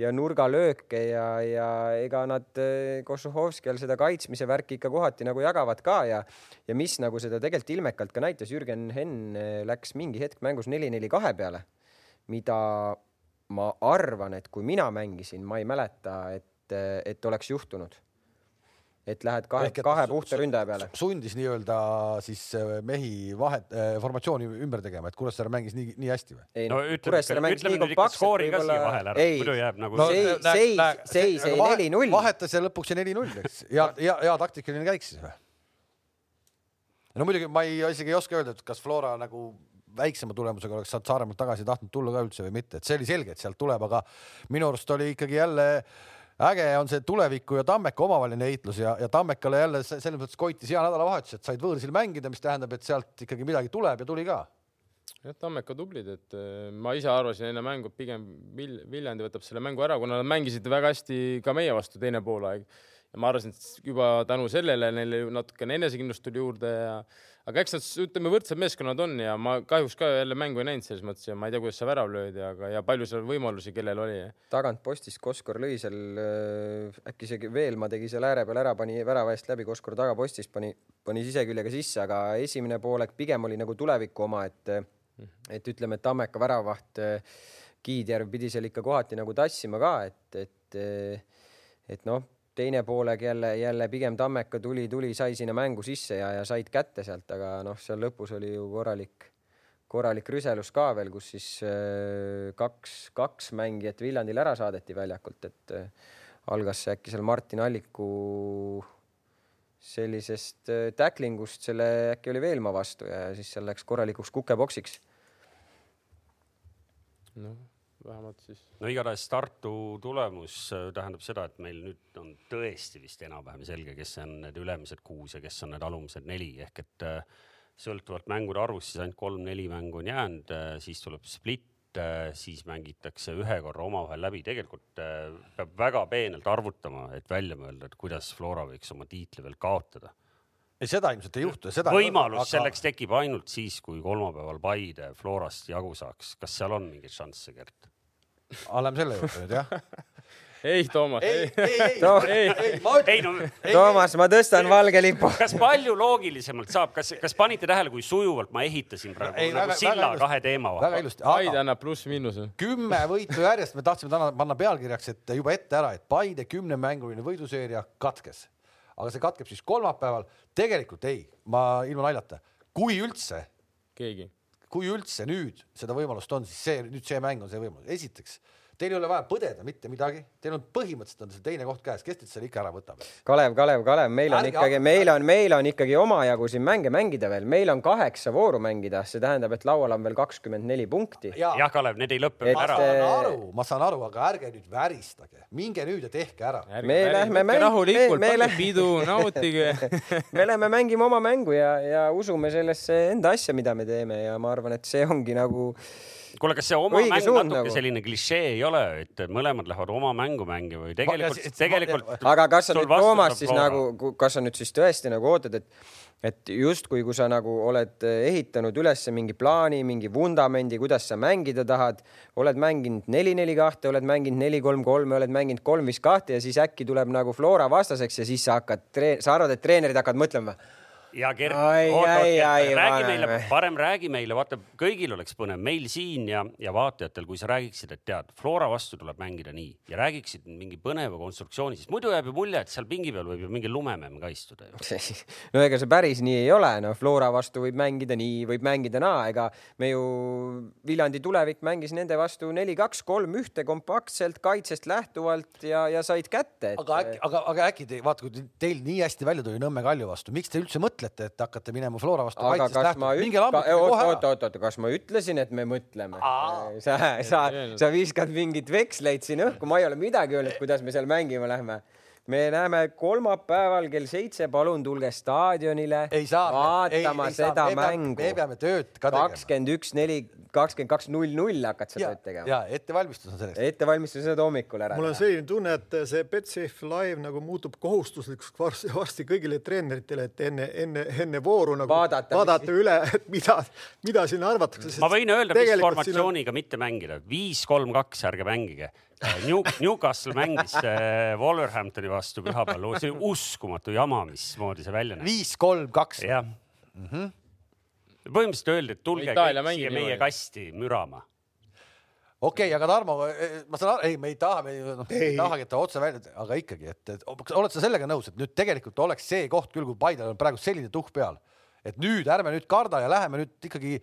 ja nurgalööke ja, ja ega nad eh, Košuhovskil seda kaitsmise värki ikka kohati nagu jagavad ka ja ja mis nagu seda tegelikult ilmekalt ka näitas, Jürgen Henn eh, läks mingi hetk mängus neli-neli kahe peale mida ma arvan, et kui mina mängisin, ma ei mäleta, et, et oleks juhtunud. et lähed kahe, kahe puhta ründaja peale. sundis nii-öelda siis äh, mehi vahet äh,, formatsiooni ümber tegema, et Kuressaare mängis nii, nii hästi või? ei no, no Kuressaare mängis nii kompaktselt võib-olla. ei, muidu jääb nagu no, seis, seis, seis jäi neli-null. vahetas ja lõpuks jäi neli-null, eks. ja, ja, ja taktikaline käik siis või? no muidugi ma ei, isegi ei oska öelda, et kas Flora nagu väiksema tulemusega oleks sealt Saaremaalt tagasi tahtnud tulla ka üldse või mitte, et see oli selge, et sealt tuleb, aga minu arust oli ikkagi jälle äge on see tuleviku ja Tammeka omavaheline heitlus ja, ja Tammekale jälle selles mõttes koitis hea nädalavahetus, et said võõrsil mängida, mis tähendab, et sealt ikkagi midagi tuleb ja tuli ka. jah, Tammeka tublid, et eh, ma ise arvasin enne mängu, et pigem Viljandi võtab selle mängu ära, kuna nad mängisid väga hästi ka meie vastu teine poolaeg ja ma arvasin, et juba tänu sellele neile natukene enesekindlust tuli juurde ja aga eks nad, ütleme, võrdsed meeskonnad on ja ma kahjuks ka jälle mängu ei näinud selles mõttes ja ma ei tea, kuidas see värav löödi, aga ja palju seal võimalusi, kellel oli. tagantpostist Koskor lõi seal äh, äkki isegi Veelma tegi seal ääre peal ära, pani värava eest läbi, Koskor tagapostist pani, pani siseküljega sisse, aga esimene poolek pigem oli nagu tuleviku oma, et et ütleme, et Tammeka väravaht äh, Kiidjärv pidi seal ikka kohati nagu tassima ka, et, et et noh, teine pooleg jälle, jälle pigem Tammeka tuli, tuli, sai sinna mängu sisse ja, ja said kätte sealt, aga noh, seal lõpus oli ju korralik, korralik rüselus ka veel, kus siis äh, kaks, kaks mängijat Viljandil ära saadeti väljakult, et äh, algas see äkki seal Martin Alliku sellisest äh, täklingust, selle äkki oli Veelma vastu ja siis seal läks korralikuks kukepoksiks. noh vähemalt siis. no igatahes Tartu tulemus äh, tähendab seda, et meil nüüd on tõesti vist enam-vähem selge, kes on need ülemised kuus ja kes on need alumised neli ehk et äh, sõltuvalt mängude arvust siis ainult kolm-neli mängu on jäänud, äh, siis tuleb split, siis mängitakse ühe korra omavahel läbi, tegelikult peab väga peenelt arvutama, et välja mõelda, et kuidas Flora võiks oma tiitli veel kaotada ei, seda ilmselt ei juhtu. võimalus aga... selleks tekib ainult siis, kui kolmapäeval Paide Florast jagu saaks. kas seal on mingeid šansse, Gert? Aga lähme selle juurde nüüd jah. ei, Toomas. ei, ei, ei, ei, ei, ma ütlen. Toomas, ma tõstan valge lipu. kas palju loogilisemalt saab, kas, kas panite tähele, kui sujuvalt ma ehitasin praegu ei, nagu väga, silla väga kahe teema vahel? väga ilusti. Paide annab pluss-miinuse. kümme võitu järjest, me tahtsime täna panna pealkirjaks, et juba ette ära, et Paide kümnemänguline võiduseeria katkes. aga see katkeb siis kolmapäeval. tegelikult ei, ma ilma naljata, kui üldse. keegi. Kui üldse nüüd seda võimalust on, siis see nüüd see mäng on see võimalus. esiteks Teil ei ole vaja põdeda mitte midagi, teil on põhimõtteliselt on see teine koht käes, kes teid selle ikka ära võtab? Kalev, Kalev, Kalev, meil on ikkagi, meil on, meil on ikkagi omajagu siin mänge mängida veel, meil on kaheksa vooru mängida, see tähendab, et laual on veel kakskümmend neli punkti. jah ja,, Kalev, need ei lõpe veel ära. ma saan aru, ma saan aru, aga ärge nüüd väristage, minge nüüd ja tehke ära. me lähme mängima. rahulikult, pange pidu, nautige me lähme mängima oma mängu ja, ja usume sellesse enda asja, mida me teeme ja ma arvan, et see ongi nagu kuule, kas see oma Õige mäng natuke nagu. selline klišee ei ole, et mõlemad lähevad oma mängu mängima või tegelikult, tegelikult. aga kas sa nüüd, Toomas, siis Flora. nagu, kas sa nüüd siis tõesti nagu ootad, et, et justkui, kui sa nagu oled ehitanud üles mingi plaani, mingi vundamendi, kuidas sa mängida tahad, oled mänginud neli-neli kahte, oled mänginud neli-kolm-kolme, oled mänginud kolm-viis kahte ja siis äkki tuleb nagu Flora vastaseks ja siis sa hakkad, sa arvad, et treenerid hakkavad mõtlema ja Gert, räägi meile, parem räägi meile, vaata, kõigil oleks põnev, meil siin ja, ja vaatajatel, kui sa räägiksid, et tead, Flora vastu tuleb mängida nii ja räägiksid mingi põneva konstruktsiooni, sest muidu jääb ju mulje, et seal pingi peal võib ju mingi lumememm ka istuda ju. no ega see päris nii ei ole, no Flora vastu võib mängida nii, võib mängida naa, ega me ju Viljandi tulevik mängis nende vastu neli-kaks, kolm-ühte kompaktselt kaitsest lähtuvalt ja, ja said kätte et.... aga äkki, aga, aga äkki te vaata, kui teil nii hästi välja tuli Nõmme Kalju vastu, miks te üldse mõtlete mõtlete, et hakkate minema Flora vastu aga kas ma üt-, oot, oot, oot, kas ma ütlesin, et me mõtleme? sa, sa, sa viskad mingeid veksleid siin õhku, ma ei ole midagi öelnud, kuidas me seal mängima lähme me näeme kolmapäeval kell seitse, palun tulge staadionile ei saa, vaatama ei, ei seda saa. mängu. me peame tööd ka tegema. kakskümmend üks, neli, kakskümmend kaks, null, null hakkad sa tööd tegema. ja ettevalmistus on selleks. ettevalmistus on hommikul ära. mul on selline tunne, et see Betsafe Live nagu muutub kohustuslikuks varsti, varsti kõigile treeneritele, et enne, enne, enne vooru nagu vaadata, vaadata mis... üle, et mida, mida siin arvatakse. ma võin öelda, mis formatsiooniga on... mitte mängida, viis, kolm, kaks, ärge mängige New, Newcastle mängis äh, Wolverhamptoni vastu pühapäeval, see oli uskumatu jama, mismoodi see välja näeb. viis, kolm, kaks. jah. Mm -hmm.. põhimõtteliselt öeldi, et tulge siia meie kasti mürama. Okei okay,, aga Tarmo, e, e, ma saan aru, ei, me ei taha, me noh, ei tahagi, et ta otse välja, aga ikkagi, et, et oled sa sellega nõus, et nüüd tegelikult oleks see koht küll, kui Paidel on praegu selline tuhh peal, et nüüd ärme nüüd karda ja läheme nüüd ikkagi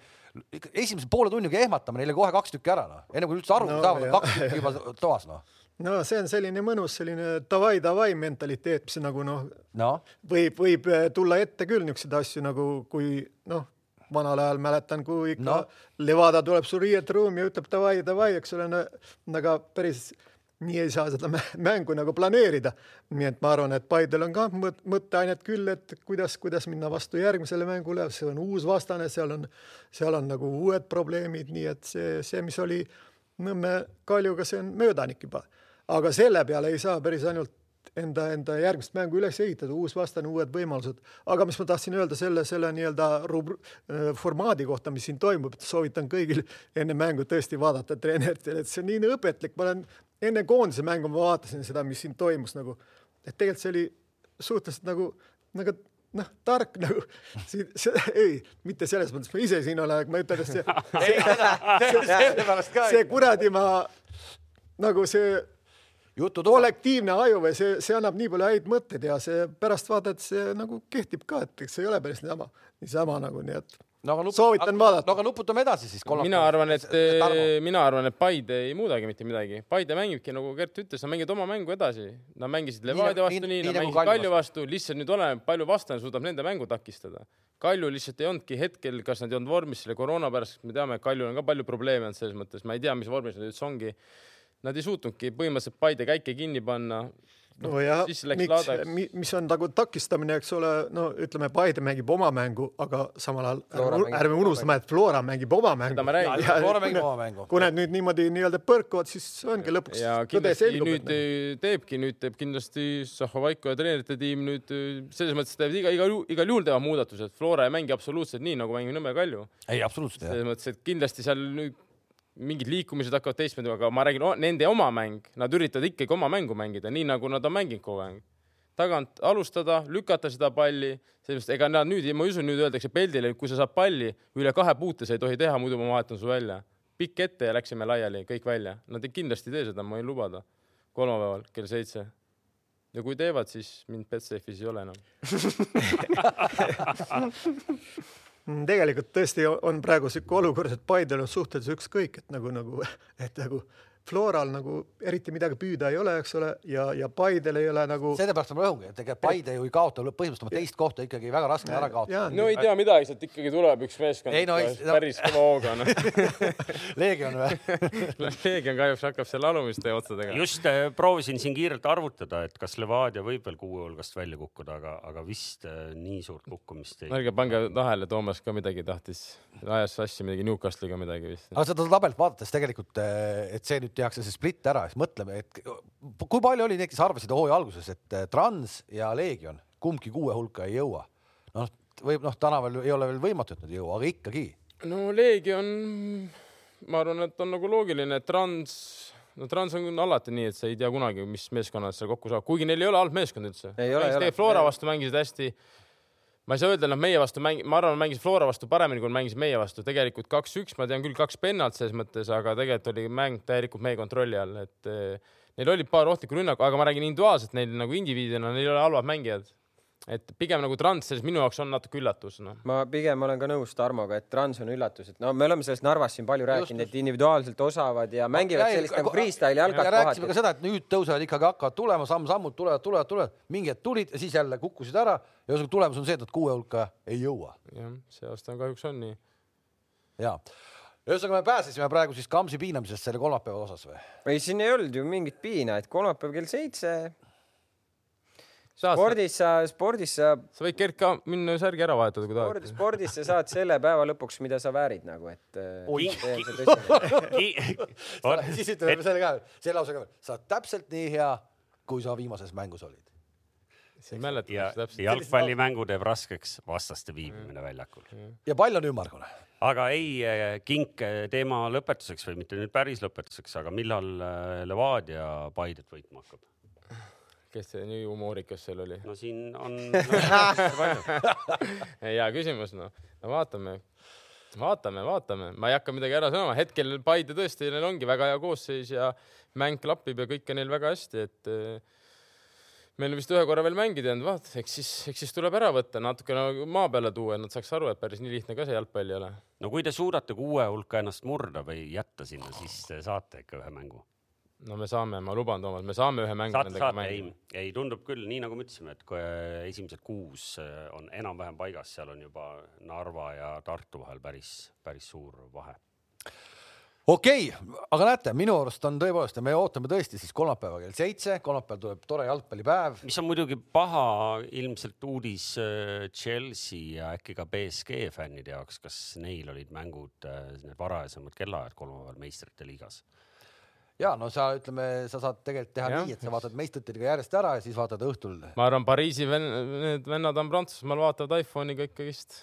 esimese poole tunniga ehmatame neile kohe kaks tükki ära, noh, enne kui üldse aru no, saavad, kaks tükki juba toas, noh no see on selline mõnus selline davai-davai mentaliteet, mis nagu noh no. võib, võib eh, tulla ette küll niisuguseid asju nagu kui noh, vanal ajal mäletan, kui ikka no. Levada tuleb su riieturuumi ja ütleb davai-davai, eks ole no,, aga päris nii ei saa seda mängu nagu planeerida. nii et ma arvan, et Paidel on ka mõtteainet küll, et kuidas, kuidas minna vastu järgmisele mängule, see on uus vastane, seal on, seal on nagu uued probleemid, nii et see, see, mis oli Nõmme Kaljuga, see on möödanik juba. aga selle peale ei saa päris ainult enda, enda järgmist mängu üles ehitada, uus vastane, uued võimalused. aga mis ma tahtsin öelda selle, selle nii-öelda rubr-, äh, formaadi kohta, mis siin toimub, et soovitan kõigil enne mängu tõesti vaadata treeneritele, et see on nii õpetlik, ma olen enne koondise mängu ma vaatasin seda, mis siin toimus nagu, et tegelikult see oli suhteliselt nagu, nagu noh, tark nagu, ei, mitte selles mõttes, ma ise siin olen, ma ütlen, et see, see, see, see kuradi ma nagu see jutud kollektiivne aju või see, see annab nii palju häid mõtteid ja see pärast vaatad, see nagu kehtib ka, et eks see ei ole päris niisama, niisama nagu nii, et no, aga nup, soovitan vaadata. no aga nuputame edasi siis. mina arvan, et, mina arvan, et Paide ei muudagi mitte midagi. Paide mängibki, nagu Gert ütles, nad mängivad oma mängu edasi. Nad mängisid Levadia vastu nii, nii, nad mängisid Kalju vastu, lihtsalt nüüd oleneb, palju vastane suudab nende mängu takistada. Kalju lihtsalt ei olnudki hetkel, kas nad ei olnud vormis selle koroona pärast, me teame, et Kaljul on ka palju probleeme olnud selles mõttes, ma ei tea, mis vormis nad üldse ongi nad ei suutnudki põhimõtteliselt Paide käike kinni panna nojah, miks, mis on nagu takistamine, eks ole, no ütleme, Paide mängib oma mängu, aga samal ajal ärme, ärme unustame, et Flora mängib oma mängu. Flora mängib oma mängu. kui need nüüd niimoodi nii-öelda põrkuvad, siis ongi lõpuks ja kindlasti nüüd nagu. teebki, nüüd teeb kindlasti Zahovaiko ja treenerite tiim nüüd selles mõttes teevad iga, igal, igal juhul teevad muudatused. Flora ei mängi absoluutselt nii, nagu mängib Nõmme Kalju. ei, absoluutselt. selles mõttes, et kindlasti seal nüüd mingid liikumised hakkavad teistmoodi, aga ma räägin, nende oma mäng, nad üritavad ikkagi oma mängu mängida, nii nagu nad on mänginud kogu aeg. tagant alustada, lükata seda palli, sellepärast ega nad nüüd, ma ei usu, nüüd öeldakse Peldile, kui sa saad palli üle kahe puute, sa ei tohi teha, muidu ma vahetan su välja. pikk ette ja läksime laiali, kõik välja. Nad kindlasti ei tee seda, ma võin lubada. kolmapäeval kell seitse ja kui teevad, siis mind Betsafe'is ei ole enam tegelikult tõesti on praegu sihuke olukord, et Paidel on suhteliselt ükskõik, et nagu, nagu, et nagu Floral nagu eriti midagi püüda ei ole, eks ole, ja, ja Paidel ei ole nagu. sellepärast ma rõhungi, et tegelikult Paide ju ei kaota põhimõtteliselt oma teist kohta ikkagi väga raske ära kaotada. no ei tea midagi, sealt ikkagi tuleb üks meeskond ei, no, päris kõva hooga no. Leegion või Leegion kahjuks hakkab selle alumiste otsadega. just äh, proovisin siin kiirelt arvutada, et kas Levadia võib veel kuue hulgast välja kukkuda, aga, aga vist äh, nii suurt kukkumist ei. ärge pange tähele, Toomas ka midagi tahtis, ajas sassi midagi Newcastle'iga midagi vist. aga seda tabelit vaadates tegelikult, äh, et see nüüd tehakse see split ära, siis mõtleme, et kui palju oli neid, kes arvasid hooaja alguses, et eh, Trans ja Leegion kumbki kuue hulka ei jõua. noh, võib noh, tänaval ei ole veel võimatu, et nad ei jõua, aga ikkagi. no Leegion, ma arvan, et on nagu loogiline, et Trans, no Trans on alati nii, et sa ei tea kunagi, mis meeskonnad seal kokku saavad, kuigi neil ei ole halb meeskond üldse. Flora vastu mängisid hästi ma ei saa öelda, nad meie vastu mäng-, ma arvan, mängisid Flora vastu paremini, kui nad mängisid meie vastu. tegelikult kaks-üks, ma tean küll kaks pennalt selles mõttes, aga tegelikult oli mäng täielikult meie kontrolli all, et eh, neil oli paar ohtlikku rünnakut, aga ma räägin individuaalselt, neil nagu indiviidina, neil ei ole halvad mängijad et pigem nagu Trans selles minu jaoks on natuke üllatus no.. ma pigem olen ka nõus Tarmoga, et Trans on üllatus, et no me oleme sellest Narvas siin palju rääkinud, et individuaalselt osavad ja mängivad ja, sellist nagu freestyle'i jalkat. rääkisime ka seda, et nüüd tõusevad ikkagi, hakkavad tulema samm-sammult, tulevad, tulevad, tulevad, mingi hetk tulid ja siis jälle kukkusid ära ja ühesõnaga tulemus on see, et nad kuue hulka ei jõua. jah, see aasta kahjuks on nii. ja ühesõnaga me pääsesime praegu siis Kamsi piinamisest selle kolmapäeva osas või? ei, siin ei olnud ju mingit piina, et kolmapäev kell seitse spordis sa, spordis sa. sa võid Gert ka minna särgi ära vahetada, kui tahad. spordis sa saad selle päeva lõpuks, mida sa väärid nagu, et. siis ütleme selle ka, selle lause ka veel, sa oled täpselt nii hea, kui sa viimases mängus olid. ei mäleta. ja jalgpallimängu teeb raskeks vastaste viibimine väljakul. ja pall on ümmargune aga ei, eh, kink eh, teema lõpetuseks või mitte nüüd päris lõpetuseks, aga millal Levadia Paidet võitma hakkab? Kes see nii humoorikas seal oli? no siin on hea küsimus, noh. no vaatame, vaatame, vaatame, ma ei hakka midagi ära sõnama, hetkel Paide tõesti, neil ongi väga hea koosseis ja mäng klapib ja kõik on neil väga hästi, et eh, meil on vist ühe korra veel mängida jäänud, vaata, eks siis, eks siis tuleb ära võtta, natuke nagu maa peale tuua, et nad saaks aru, et päris nii lihtne ka see jalgpall ei ole. no kui te suudate kuue hulka ennast murda või jätta sinna, siis te saate ikka ühe mängu no me saame, ma luban, Toomas, me saame ühe mängu nendega mängida. ei, ei tundub küll, nii nagu me ütlesime, et kui äh, esimesed kuus äh, on enam-vähem paigas, seal on juba Narva ja Tartu vahel päris, päris suur vahe okei okay,, aga näete, minu arust on tõepoolest ja me ootame tõesti siis kolmapäeva kell seitse, kolmapäeval tuleb tore jalgpallipäev. mis on muidugi paha ilmselt uudis äh, Chelsea ja äkki ka BSG fännide jaoks, kas neil olid mängud, need varajasemad kellaajad kolmapäeval meistrite liigas ja no sa ütleme, sa saad tegelikult teha ja. nii, et sa vaatad meistrite liiga järjest ära ja siis vaatad õhtul. ma arvan, Pariisi ven-, need vennad on Prantsusmaal, vaatavad iPhone'iga ikkagist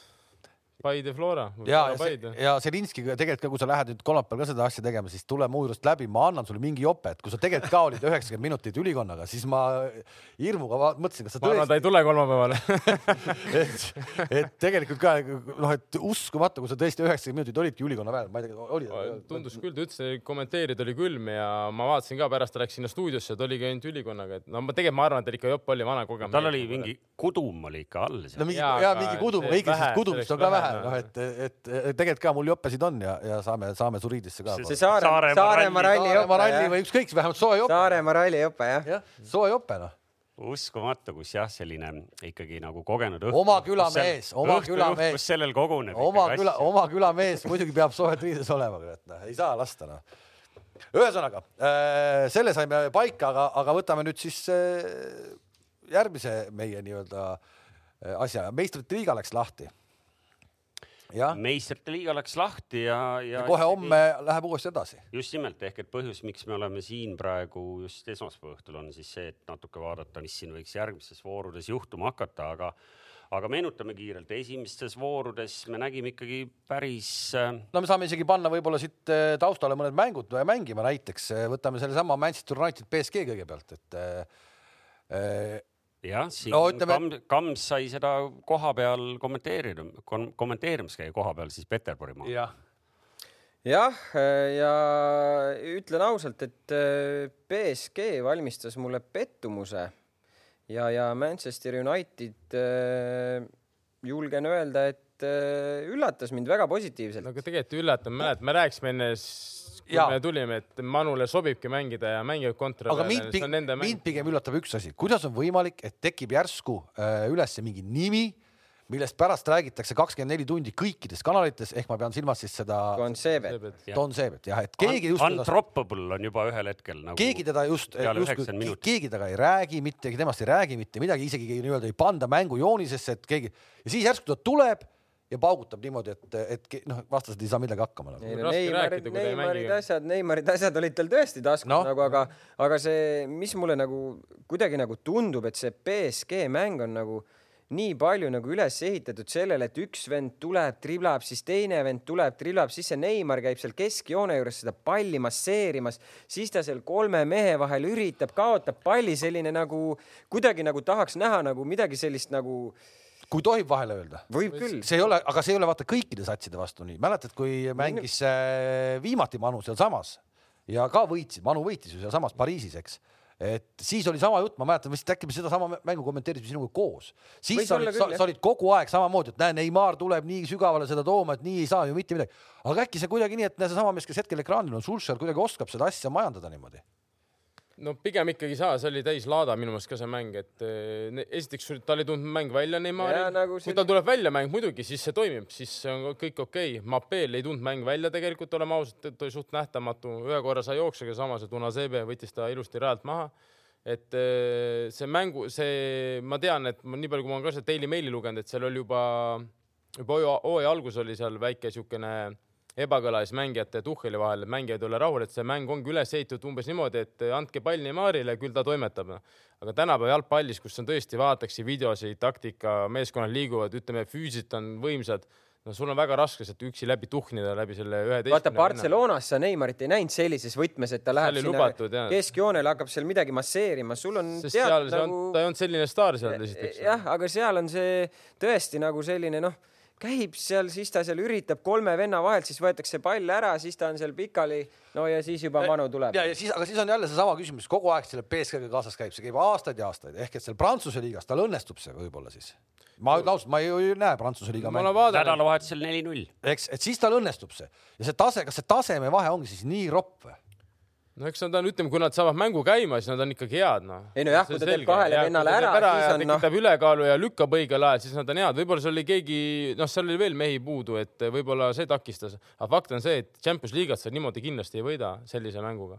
Paide Flora. ja, ja, ja Selinskiga tegelikult ka, kui sa lähed nüüd kolmapäeval ka seda asja tegema, siis tule mu juurest läbi, ma annan sulle mingi jope, et kui sa tegelikult ka olid üheksakümmend minutit ülikonnaga, siis ma hirmuga mõtlesin, kas sa tõesti. ma arvan, ta ei tule kolmapäevale et, et tegelikult ka noh, et uskumatu, kui sa tõesti üheksakümmend minutit olidki ülikonna peal, ma ei tea, oli. tundus küll, ta ütles, et kommenteerida oli külm ja ma vaatasin ka pärast, ta läks sinna stuudiosse, ta oligi ainult ülikonnaga, et no ma tegelikult ma arvan, et ikka jopp oli vana kogemus. tal oli mingi kudum oli ikka all. no mingi ja, ja mingi kudum, õige, sest kudumist on ka vähe vähe, noh, et, et, et tegelikult ka mul joppesid on ja, ja saame, saame Suriidisse ka. see Saare, Saaremaa ralli jope. Saaremaa ralli või ükskõik, vähemalt soe jope. Saaremaa ralli jope, jah. jah, soe jope, noh uskumatu, kus jah, selline ikkagi nagu kogenud õhtu. oma külamees, oma külamees. kus sellel koguneb. oma küla, oma külamees muidugi peab soojad riides olema, kurat, noh, ei saa lasta, noh. ühesõnaga äh, selle saime paika, aga, aga võtame nüüd siis äh, järgmise meie nii-öelda äh, asja, meistrite liiga läks lahti meistrite liiga läks lahti ja, ja, ja kohe homme ei... läheb uuesti edasi. just nimelt ehk et põhjus, miks me oleme siin praegu just esmaspäeva õhtul on siis see, et natuke vaadata, mis siin võiks järgmistes voorudes juhtuma hakata, aga aga meenutame kiirelt, esimestes voorudes me nägime ikkagi päris. Äh, no me saame isegi panna võib-olla siit äh, taustale mõned mängud mängima, näiteks võtame sellesama Manchester United BSG kõigepealt, et äh, jah, siin no, ütleme... Kams, Kams sai seda koha peal kommenteerida kom,, kommenteerimas käia koha peal siis Peterburi maal. jah, jah, ja ütlen ausalt, et BSG valmistas mulle pettumuse ja, ja Manchester United äh, julgen öelda, et äh, üllatas mind väga positiivselt. no aga tegelikult üllatav, mäletad, me rääkisime enne, kui ja. me tulime, et Manule sobibki mängida ja mängivad kontra aga peale. mind, mind pigem üllatab üks asi, kuidas on võimalik, et tekib järsku äh, üles mingi nimi millest pärast räägitakse kakskümmend neli tundi kõikides kanalites, ehk ma pean silmas siis seda. Don Seebet. Don Seebet jah, et keegi just. Antropopol on juba ühel hetkel nagu. keegi teda just, just, keegi temaga ei räägi mitte, temast ei räägi mitte midagi, isegi nii-öelda ei panda mängujoonisesse, et keegi ja siis järsku ta tuleb ja paugutab niimoodi, et, et noh, vastased ei saa millegagi hakkama nagu.. No, Neimarid, Neimarid asjad, Neimarid asjad olid tal tõesti taskus no. nagu, aga, aga see, mis mulle nagu kuidagi nagu tundub, et see BSG mäng on nagu nii palju nagu üles ehitatud sellele, et üks vend tuleb, triblab, siis teine vend tuleb, triblab, siis see Neimar käib seal keskjoone juures seda palli masseerimas, siis ta seal kolme mehe vahel üritab, kaotab palli, selline nagu kuidagi nagu tahaks näha nagu midagi sellist nagu kui tohib vahele öelda. võib küll. see ei ole, aga see ei ole vaata kõikide satside vastu nii. mäletad, kui mängis äh, viimati Manu sealsamas ja ka võitsid, Manu võitis ju sealsamas Pariisis, eks et siis oli sama jutt, ma mäletan vist äkki me sedasama mängu kommenteerisime sinuga koos. siis sa olid, sa, sa olid kogu aeg samamoodi, et näe, Neimar tuleb nii sügavale seda tooma, et nii ei saa ju mitte midagi. aga äkki see kuidagi nii, et seesama mees, kes hetkel ekraanil on, Sulšer kuidagi oskab seda asja majandada niimoodi no pigem ikkagi saa, see oli täis laada minu meelest ka see mäng, et eh, esiteks tal ei tulnud mäng välja Neymaril, nagu kui tal tuleb välja mäng muidugi, siis see toimib, siis see on kõik okei. Okay.. Mapel ei tulnud mäng välja tegelikult, oleme ausad, ta oli suht nähtamatu, ühe korra sai jooksjaga, samas et Unasebe võttis ta ilusti rajalt maha. et eh, see mängu, see, ma tean, et ma nii palju, kui ma olen ka seda Daily Maili lugenud, et seal oli juba, juba hooaja algus oli seal väike niisugune ebakõla siis mängijate ja Tuhheli vahel, et mängijad ei ole rahul, et see mäng ongi üles ehitatud umbes niimoodi, et andke pall Neymarile, küll ta toimetab. aga tänapäeva jalgpallis, kus on tõesti, vaadatakse videosid, taktika, meeskonnad liiguvad, ütleme, füüsiliselt on võimsad no sul on väga raske sealt üksi läbi tuhnida läbi selle üheteistkümne. vaata Barcelonas sa Neymarit ei näinud sellises võtmes, et ta läheb sinna lubatud, keskjoonele, hakkab seal midagi masseerima, sul on. sest tead, seal nagu... on, ta ei olnud selline staar seal esiteks. jah, aga seal on see tõesti nagu selline noh käib seal, siis ta seal üritab kolme venna vahelt, siis võetakse pall ära, siis ta on seal pikali. no ja siis juba Manu tuleb. ja, ja siis, aga siis on jälle seesama küsimus, kogu aeg selle BSK-ga kaasas käib, see käib aastaid ja aastaid, ehk et seal Prantsuse liigas tal õnnestub see võib-olla siis. ma ausalt, ma ei, ei näe Prantsuse liiga mängu. nädalavahetusel neli-null. eks, et siis tal õnnestub see ja see tase, kas see tasemevahe ongi siis nii ropp või? No eks nad on, ütleme, kui nad saavad mängu käima, siis nad on ikkagi head, noh. ei no jah, kui ta teeb kahele vennale ära, siis on noh. tekitab ülekaalu ja lükkab õigel ajal, siis nad on head. võib-olla seal oli keegi, noh, seal oli veel mehi puudu, et võib-olla see takistas. aga fakt on see, et Champions liigat sa niimoodi kindlasti ei võida sellise mänguga.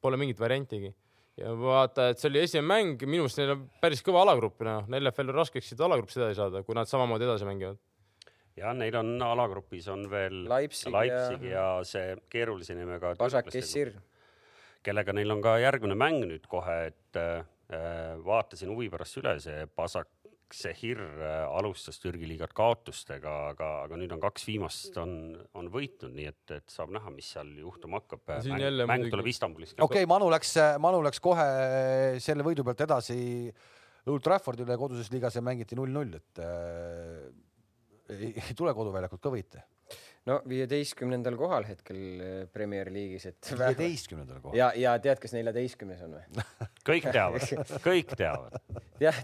Pole mingit variantigi. ja vaata, et see oli esimene mäng, minu meelest neil on päris kõva alagrupp, noh, LFL on raskeks siit alagrupist edasi saada, kui nad samamoodi edasi mängivad jah, neil on alagrupis on veel Leipzig, Leipzig ja... ja see keerulise nimega. Basak Kessir kellega neil on ka järgmine mäng nüüd kohe, et äh, vaatasin huvi pärast üle, see Basak Sehir äh, alustas Türgi liigat kaotustega, aga, aga nüüd on kaks viimast on, on võitnud, nii et, et saab näha, mis seal juhtuma hakkab. mäng, mäng tuleb Istanbulis. okei okay,, Manu läks, Manu läks kohe selle võidu pealt edasi Old Traffordile koduses liigas ja mängiti null-null, et äh, ei, ei tule koduväljakult ka võite no viieteistkümnendal kohal hetkel eh, Premier League'is, et. viieteistkümnendal kohal. ja, ja tead, kes neljateistkümnes on või? kõik teavad, kõik teavad. jah,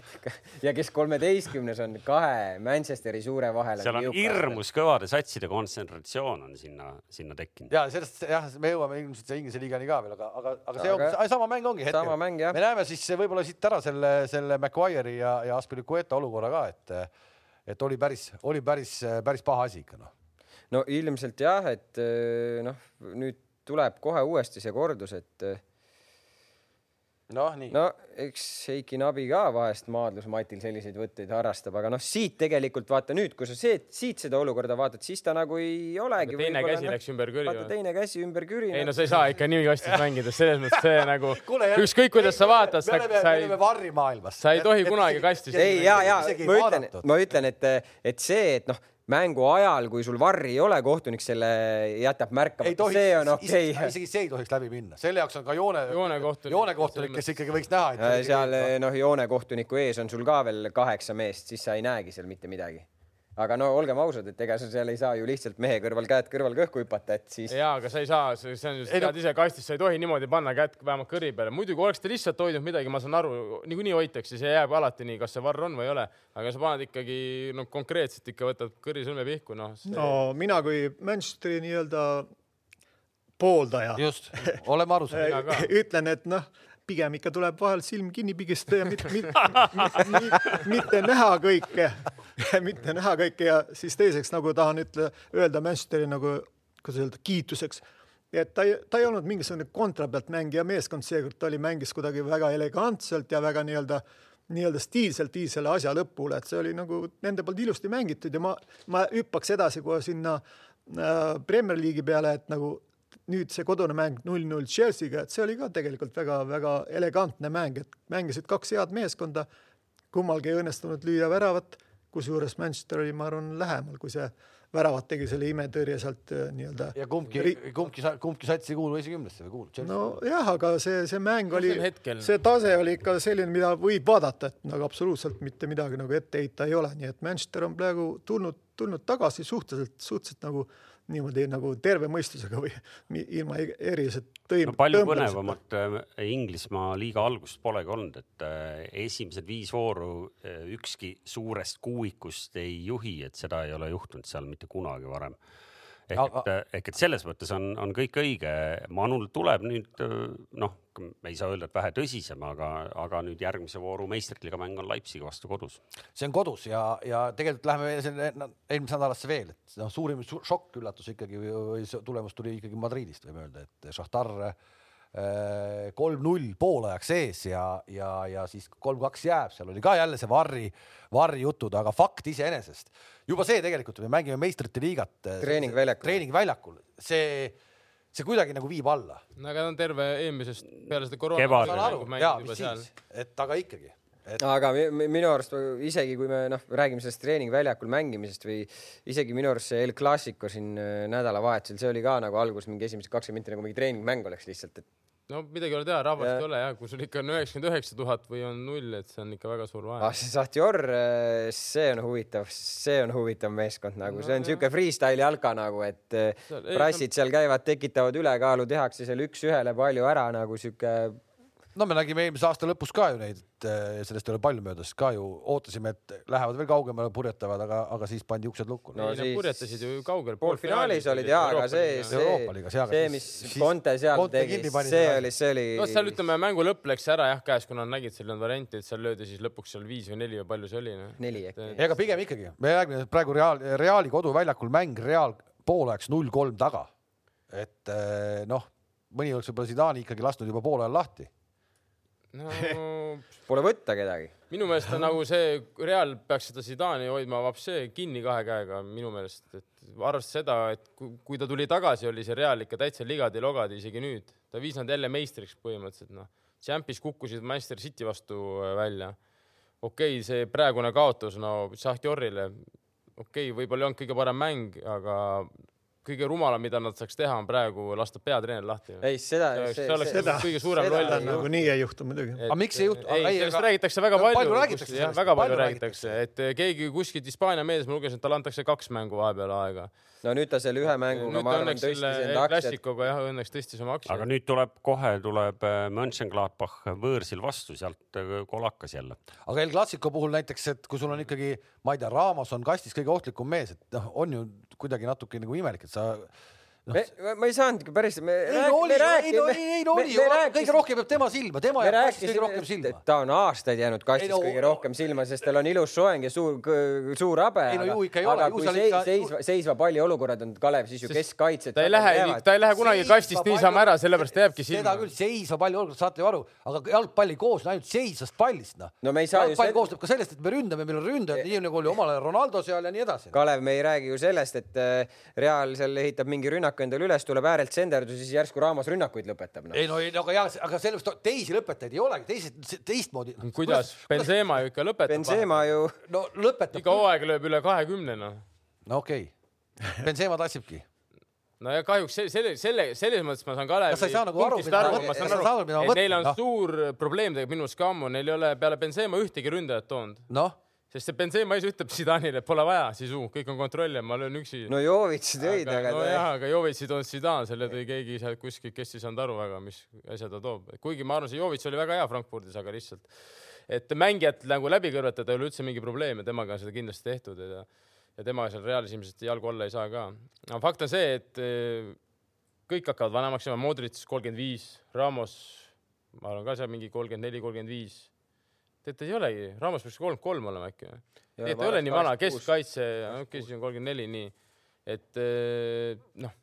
ja kes kolmeteistkümnes on kahe Manchesteri suure vahel. seal on hirmus kõvade satside kontsentratsioon on sinna, sinna tekkinud. ja sellest jah, me jõuame ilmselt Inglise liigani ka veel, aga, aga, aga see aga, on, sama mäng ongi hetkel. sama mäng jah. me näeme siis võib-olla siit ära selle, selle Maguire'i ja, ja Aspilicueta olukorra ka, et, et oli päris, oli päris, päris paha asi ikka noh no ilmselt jah, et eh, noh, nüüd tuleb kohe uuesti see kordus, et eh, noh, nii. no eks Heiki Nabi ka vahest maadlusmatil selliseid võtteid harrastab, aga noh, siit tegelikult vaata nüüd, kui sa see, siit seda olukorda vaatad, siis ta nagu ei olegi. teine käsi no, läks ümber küüri. vaata teine käsi ümber küüri. ei no sa ei saa ikka nii kastis mängida, selles mõttes see nagu ükskõik kuidas sa vaatad, sa, sa ei, varrimaailmas. sa ei tohi kunagi kastis. ei ja, ja ma ütlen, ma ütlen, et, et see, et noh mängu ajal, kui sul varri ei ole, kohtunik selle jätab märkamata, see on okei. okay.. isegi see ei tohiks läbi minna, selle jaoks on ka joone, joonekohtunik, joonekohtunik, kes ikkagi võiks näha. Äh, seal noh, joonekohtuniku ees on sul ka veel kaheksa meest, siis sa ei näegi seal mitte midagi aga no olgem ausad, et ega sa seal ei saa ju lihtsalt mehe kõrval käed kõrval kõhku hüpata, et siis. ja, aga sa ei saa, see on just, tead ise kastis, sa ei tohi niimoodi panna kätt vähemalt kõri peale. muidugi oleks ta lihtsalt hoidnud midagi, ma saan aru, niikuinii hoitakse, see jääb alati nii, kas see varr on või ei ole, aga sa paned ikkagi no konkreetselt ikka võtad kõri sõlme pihku, noh see.... no mina kui Manchesteri nii-öelda pooldaja. just, oleme aru saanud ütlen, et noh pigem ikka tuleb vahel silm kinni pigistada ja mitte, mitte, mitte, mitte näha kõike mitte näha kõike ja siis teiseks nagu tahan ütle, öelda Manchesteri nagu, kuidas öelda, kiituseks et ta ei, ta ei olnud mingisugune kontra pealt mängija meeskond, seekord ta oli, mängis kuidagi väga elegantselt ja väga nii-öelda nii-öelda stiilselt viis selle asja lõpule, et see oli nagu nende poolt ilusti mängitud ja ma, ma hüppaks edasi kohe sinna äh, Premier League'i peale, et nagu nüüd see kodune mäng null-null Chelsea'ga, et see oli ka tegelikult väga-väga elegantne mäng, et mängisid kaks head meeskonda, kummalgi ei õnnestunud lüüa väravat, kusjuures Manchester oli, ma arvan, lähemal, kui see väravat tegi selle imetõrje sealt äh, nii-öelda. ja kumbki kumbki, kumbki sats ei kuulu esikümnesse või kuulub? nojah, aga see, see mäng oli, see tase oli ikka selline, mida võib vaadata, et nagu absoluutselt mitte midagi nagu ette heita ei ole, nii et Manchester on praegu tulnud, tulnud tagasi suhteliselt, suhteliselt nagu niimoodi nagu terve mõistusega või ilma e-, erilise tõim-. no palju põnevamat äh, Inglismaa liiga algust polegi olnud, et äh, esimesed viis vooru äh, ükski suurest kuuikust ei juhi, et seda ei ole juhtunud seal mitte kunagi varem ehk et, ehk et selles mõttes on, on kõik õige. Manul tuleb nüüd noh, ei saa öelda, et vähe tõsisem, aga, aga nüüd järgmise vooru meistriliiga mäng on Leipzigi vastu kodus. see on kodus ja, ja tegelikult läheme selle eelmise nädalasse veel, et noh, suurim šokk, üllatus ikkagi või tulemus tuli ikkagi Madridist, võime öelda, et Šahtar Äh, kolm-null poolajaks ees ja, ja, ja siis kolm-kaks jääb, seal oli ka jälle see varri, varri jutud, aga fakt iseenesest juba see tegelikult, me mängime meistrite liigat. Äh, treeningväljakul. treeningväljakul, see, see kuidagi nagu viib alla. no aga ta on terve eelmisest peale seda koroona. saan aru, jaa, mis siis, et aga ikkagi et.... aga minu arust isegi kui me noh, räägime sellest treeningväljakul mängimisest või isegi minu arust see El Clasico siin äh, nädalavahetusel, see oli ka nagu alguses mingi esimesed kakskümmend minti nagu mingi treeningmäng oleks lihtsalt, et no midagi ei ole teha, rahvast ja. ei ole jah, kui sul ikka on üheksakümmend üheksa tuhat või on null, et see on ikka väga suur vahe ah,. see Sahtjor, äh, see on huvitav, see on huvitav meeskond nagu no,, see on siuke freestyle jalka nagu, et prassid seal käivad, tekitavad ülekaalu, tehakse seal üks-ühele palju ära nagu siuke no me nägime eelmise aasta lõpus ka ju neid, eh, sellest ei ole palju möödas, ka ju ootasime, et lähevad veel kaugemale, purjetavad, aga, aga siis pandi uksed lukku. no ei, siis... purjetasid ju kaugel. poolfinaalis olid ja, aga see, see, see, mis Conte seal tegi, see oli, see oli. no seal ütleme, mängu lõpp läks ära jah käes, kuna nägid, seal ei olnud varianti, et seal löödi siis lõpuks seal viis või neli või palju see oli no.. neli äkki. ega pigem ikkagi, me räägime praegu Real, Reali koduväljakul mäng Real poolajaks null kolm taga. et eh, noh, mõni oleks võib-olla Zidani ikkagi lasknud juba poole ajal lahti no Pole võtta kedagi. minu meelest on nagu see, Real peaks seda Zidani hoidma vapsee kinni kahe käega minu meelest, et arvestades seda, et kui ta tuli tagasi, oli see Real ikka täitsa ligadi-logadi isegi nüüd. ta viis nad jälle meistriks põhimõtteliselt, noh. Champis kukkusid Manchester City vastu äh, välja. okei okay,, see praegune kaotus, no Šahtjorile, okei okay,, võib-olla ei olnud kõige parem mäng, aga kõige rumalam, mida nad saaks teha, on praegu lasta peatreener lahti. ei, seda, see oleks seda, kõige suurem roll. nagunii ei juhtu muidugi. aga miks ei juhtu? ei, sellest räägitakse väga palju. palju räägitakse sellest. väga palju räägitakse, et keegi kuskilt Hispaania meedias, ma lugesin, et talle antakse kaks mängu vahepeal aega no nüüd ta selle ühe mänguga, ma arvan, tõstis enda aktsiat. klassikuga jah, õnneks tõstis oma aktsiat. aga nüüd tuleb kohe tuleb äh, Mönchengladbach võõrsil vastu, sealt äh, kolakas jälle. aga El Clasico puhul näiteks, et kui sul on ikkagi, ma ei tea, Ramos on kastis kõige ohtlikum mees, et noh, on ju kuidagi natuke nagu imelik, et sa me, ma ei saanudki päris. ei no oli, ei no ei, ei no oli kõige rohkem jääb tema silma, tema jääb kastist kõige rohkem silma. ta on aastaid jäänud kastist no, kõige rohkem silma, sest tal on ilus soeng ja suur, suur habe. ei no ju ikka ei ole. aga kui seis, seisva, seisva palli olukorrad on Kalev, siis ju keskkaitsjad. ta ei lähe, ta ei lähe kunagi kastist niisama ära, sellepärast ta jääbki silma. seda küll, seisva palli olukorrad, saate ju aru, aga jalgpall ei koosne ainult seisvast pallist, noh. no me ei saa ju. jalgpall koosneb ka sellest, et me ründame, meil on ründajad, nii nagu oli omal ajal Ronaldo seal ja nii edasi. Kalev, me ei räägi ju sellest, et äh, Real seal ehitab mingi rünnaku endale üles, tuleb äärelt senderdus ja siis järsku Ramos rünnakuid lõpetab no.. ei no, ei, no aga ja, aga sellepärast teisi lõpetajaid ei olegi, teised teistmoodi. kuidas? Benzema ju ikka lõpetab. Benzema ju. no lõpetab. iga hooaeg lööb üle kahekümne noh. no okei okay., Benzema tassibki no ja kahjuks selle, selle, selles mõttes ma saan Kalevi. kas sa ei saa nagu aru, mida ma saan aru, et neil on no. suur probleem tegelikult minu arust ka ammu, neil ei ole peale Benzema ühtegi ründajat toonud. noh sest see Benzema ise ütleb Zidane'ile, pole vaja, sisu, kõik on kontrolli all, ma löön üksi. no Jovitsi tõid, aga. nojah, aga Jovitsi toonud Zidane, selle tõi keegi sealt kuskilt, kes ei saanud aru väga, mis asja ta toob. kuigi ma arvan, see Jovits oli väga hea Frankfurdis, aga lihtsalt, et mängijat nagu läbi kõrvetada ei ole üldse mingi probleem ja temaga on seda kindlasti tehtud ja, ja tema seal Realis ilmselt jalgu alla ei saa ka. aga fakt on see, et eh, kõik hakkavad vanemaks jääma, Modric kolmkümmend viis, Ramos, ma arvan ka seal mingi kolmkümmend neli, kolmkümmend viis tead, ei olegi, Ramos peaks kolmkümmend kolm olema äkki või? nii et ta ei ole nii vana, keskkaitse, okei, siis on kolmkümmend neli, nii. et eh, noh,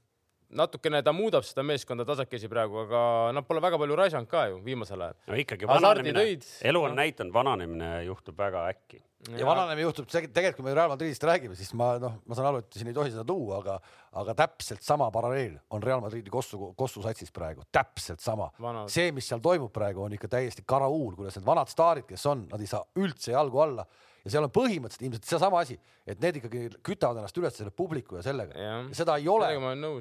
natukene ta muudab seda meeskonda tasakesi praegu, aga nad pole väga palju raisanud ka ju viimasel ajal. no ikkagi vananemine, elu on no. näidanud, vananemine juhtub väga äkki ja, ja vananemine juhtub tegelikult, kui me Real Madridist räägime, siis ma noh, ma saan aru, et siin ei tohi seda tuua, aga, aga täpselt sama paralleel on Real Madridi Kossu, Kossu satsis praegu, täpselt sama. see, mis seal toimub praegu, on ikka täiesti karauul, kuidas need vanad staarid, kes on, nad ei saa üldse jalgu alla ja seal on põhimõtteliselt ilmselt seesama asi, et need ikkagi kütavad ennast üles selle publiku ja sellega. Ja, ja seda ei ole.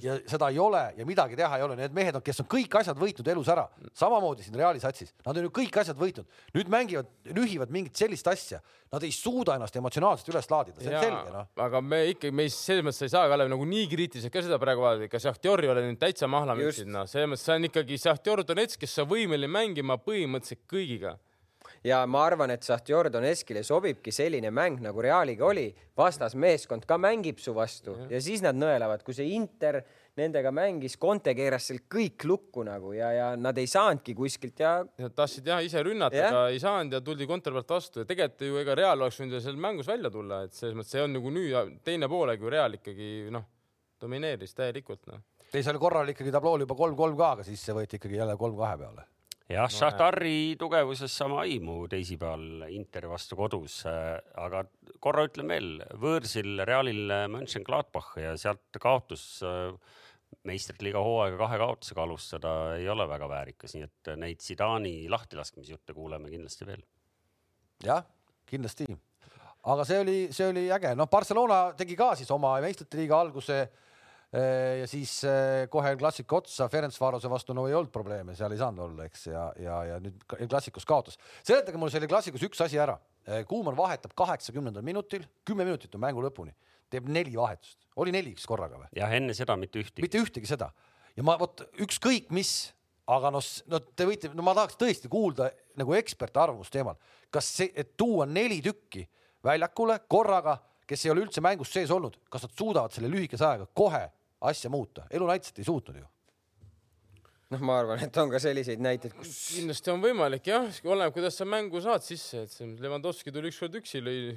Ja seda ei ole ja midagi teha ei ole, need mehed on, kes on kõik asjad võitnud elus ära, samamoodi siin Reali satsis, nad on ju kõik asjad võitnud, nüüd mängivad, nühivad mingit sellist asja, nad ei suuda ennast emotsionaalselt üles laadida, see on ja, selge noh. aga me ikkagi, me ei, selles mõttes ei saa Kalev nagu nii kriitiliselt ka seda praegu vaadata, ega Šahtjor ei ole nüüd täitsa mahla müünud, noh, selles mõttes see on ikkagi Šahtjor Donetsk, kes on võimeline mängima põhimõtteliselt kõigiga ja ma arvan, et Sahtjor Donetskile sobibki selline mäng nagu Realiga oli, vastasmeeskond ka mängib su vastu ja. ja siis nad nõelavad, kui see Inter nendega mängis, Conte keeras seal kõik lukku nagu ja, ja nad ei saanudki kuskilt ja. Nad tahtsid jah ise rünnata, aga ei saanud ja tuldi Conte pealt vastu ja tegelikult ju ega Real oleks võinud ju seal mängus välja tulla, et selles mõttes see on nagu nüüd teine poolegi ju Real ikkagi noh, domineeris täielikult noh. teisel korral ikkagi tablool juba kolm-kolm ka, aga siis see võeti ikkagi jälle kolm-kahe peale jah no,, Šahtari tugevusest sama aimu teisipäeval Interi vastu kodus, aga korra ütlen veel, võõrsil Realil Mönchengladbach ja sealt kaotus meistrite liiga hooaega kahe kaotusega alustada ei ole väga väärikas, nii et neid Zidani lahtilaskmisjutte kuuleme kindlasti veel. jah, kindlasti, aga see oli, see oli äge, noh, Barcelona tegi ka siis oma meistrite liiga alguse Äh, ja siis äh, kohe klassika otsa Ferencvarose vastu no ei olnud probleeme, seal ei saanud olla, eks, ja, ja, ja nüüd klassikus kaotas. seletage mulle selle klassikus üks asi ära. Äh, Kuumann vahetab kaheksakümnendal minutil, kümme minutit on mängu lõpuni, teeb neli vahetust, oli neli vist korraga või? jah, enne seda mitte ühtegi. mitte ühtegi seda ja ma vot ükskõik mis, aga noh, no te võite, no ma tahaks tõesti kuulda nagu eksperti arvamust teemal, kas see, et tuua neli tükki väljakule korraga, kes ei ole üldse mängus sees olnud, kas nad suudavad selle lühikese ajaga kohe asja muuta, elu et ei suutnud ju. Noh, ma arvan, et on ka selliseid näiteid, kus. kindlasti on võimalik jah, oleneb, kuidas sa mängu saad sisse, et see Levanovski tuli ükskord üksi, lõi.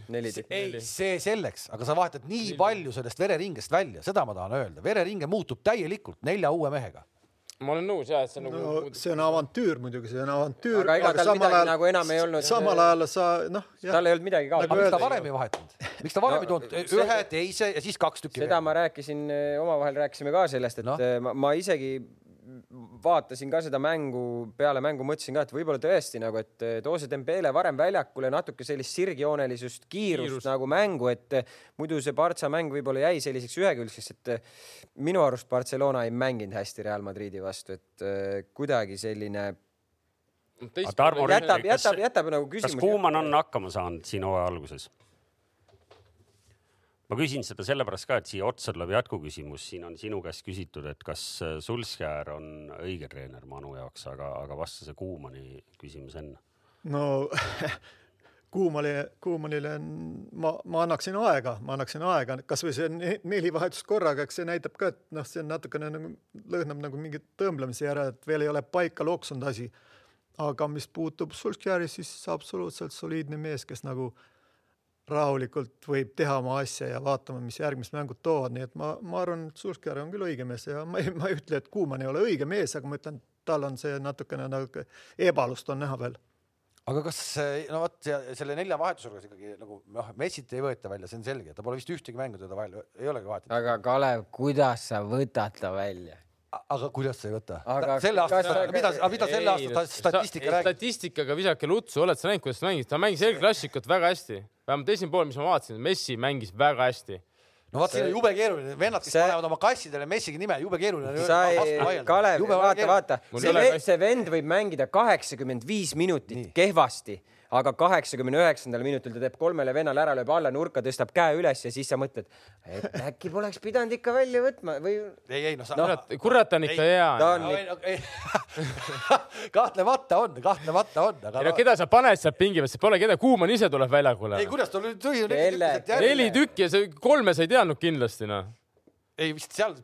ei, see selleks, aga sa vahetad nii Neli. palju sellest vereringest välja, seda ma tahan öelda, vereringe muutub täielikult nelja uue mehega ma olen nõus jah, et see on nagu no,. see on avantüür muidugi, see on avantüür. aga ega tal midagi ajal, nagu enam ei olnud. samal ajal sa noh. tal ei olnud midagi kaotada nagu. miks ta varem ei vahetanud? miks ta varem ei toonud ühe, teise ja siis kaks tükki? seda ma rääkisin, omavahel rääkisime ka sellest, et no. ma, ma isegi vaatasin ka seda mängu, peale mängu mõtlesin ka, et võib-olla tõesti nagu, et toose Dembele varem väljakule natuke sellist sirgjoonelisust, kiirust Kiirus. nagu mängu, et muidu see Partsa mäng võib-olla jäi selliseks ühekülgseks, et minu arust Barcelona ei mänginud hästi Real Madridi vastu, et kuidagi selline Tarmo, jätab, jätab, jätab nagu küsimus. kas Kuumann on hakkama saanud siin hooaja alguses? Ma küsin seda sellepärast ka, et siia otsa tuleb jätkuküsimus, siin on sinu käest küsitud, et kas äh, Sulskjär on õige treener Manu jaoks, aga, aga vasta see Kuumani küsimus enne. no Kuumanile, Kuumanile ma, ma annaksin aega, ma annaksin aega, kasvõi see neli vahetust korraga, eks see näitab ka, et noh, see on natukene nagu lõhnab nagu mingi tõmblemise järele, et veel ei ole paika loksunud asi. aga mis puutub Sulskjäri, siis absoluutselt soliidne mees, kes nagu rahulikult võib teha oma asja ja vaatama, mis järgmised mängud toovad, nii et ma, ma arvan, et Sulskjär on küll õige mees ja ma ei, ma ei ütle, et Kuumann ei ole õige mees, aga ma ütlen, tal on see natukene nagu ebalust on näha veel aga kas no vot selle nelja vahetuse juures ikkagi nagu noh, Messit ei võeta välja, see on selge, ta pole vist ühtegi mängu teda välja, ei olegi vahet. aga Kalev, kuidas sa võtad ta välja? Aga kuidas sa ei võta? selle aasta, mida, mida selle aasta statistika räägib? statistikaga visake lutsu, oled sa näinud, kuidas ta mängis, ta mängis eelklassikut väga hästi, vähemalt esimene pool, mis ma vaatasin, Messi mängis väga hästi no vot, siin on jube keeruline, vennad, kes see... panevad oma kassidele Messigi nime, jube keeruline. sa ei, Kalev, vaata, vaata, see, see vend võib mängida kaheksakümmend viis minutit Nii. kehvasti aga kaheksakümne üheksandal minutil ta teeb kolmele vennale ära, lööb alla nurka, tõstab käe üles ja siis sa mõtled, et äkki poleks pidanud ikka välja võtma või. ei, ei noh, no, kurat, on ikka hea. ta on kahtlemata on, kahtlemata on, aga. ei no keda sa paned sealt pingi peal, pole keda, Kuumann ise tuleb väljakule. ei, kuidas ta nüüd tuli? neli tükki ja see kolme sa ei teadnud kindlasti noh ei vist seal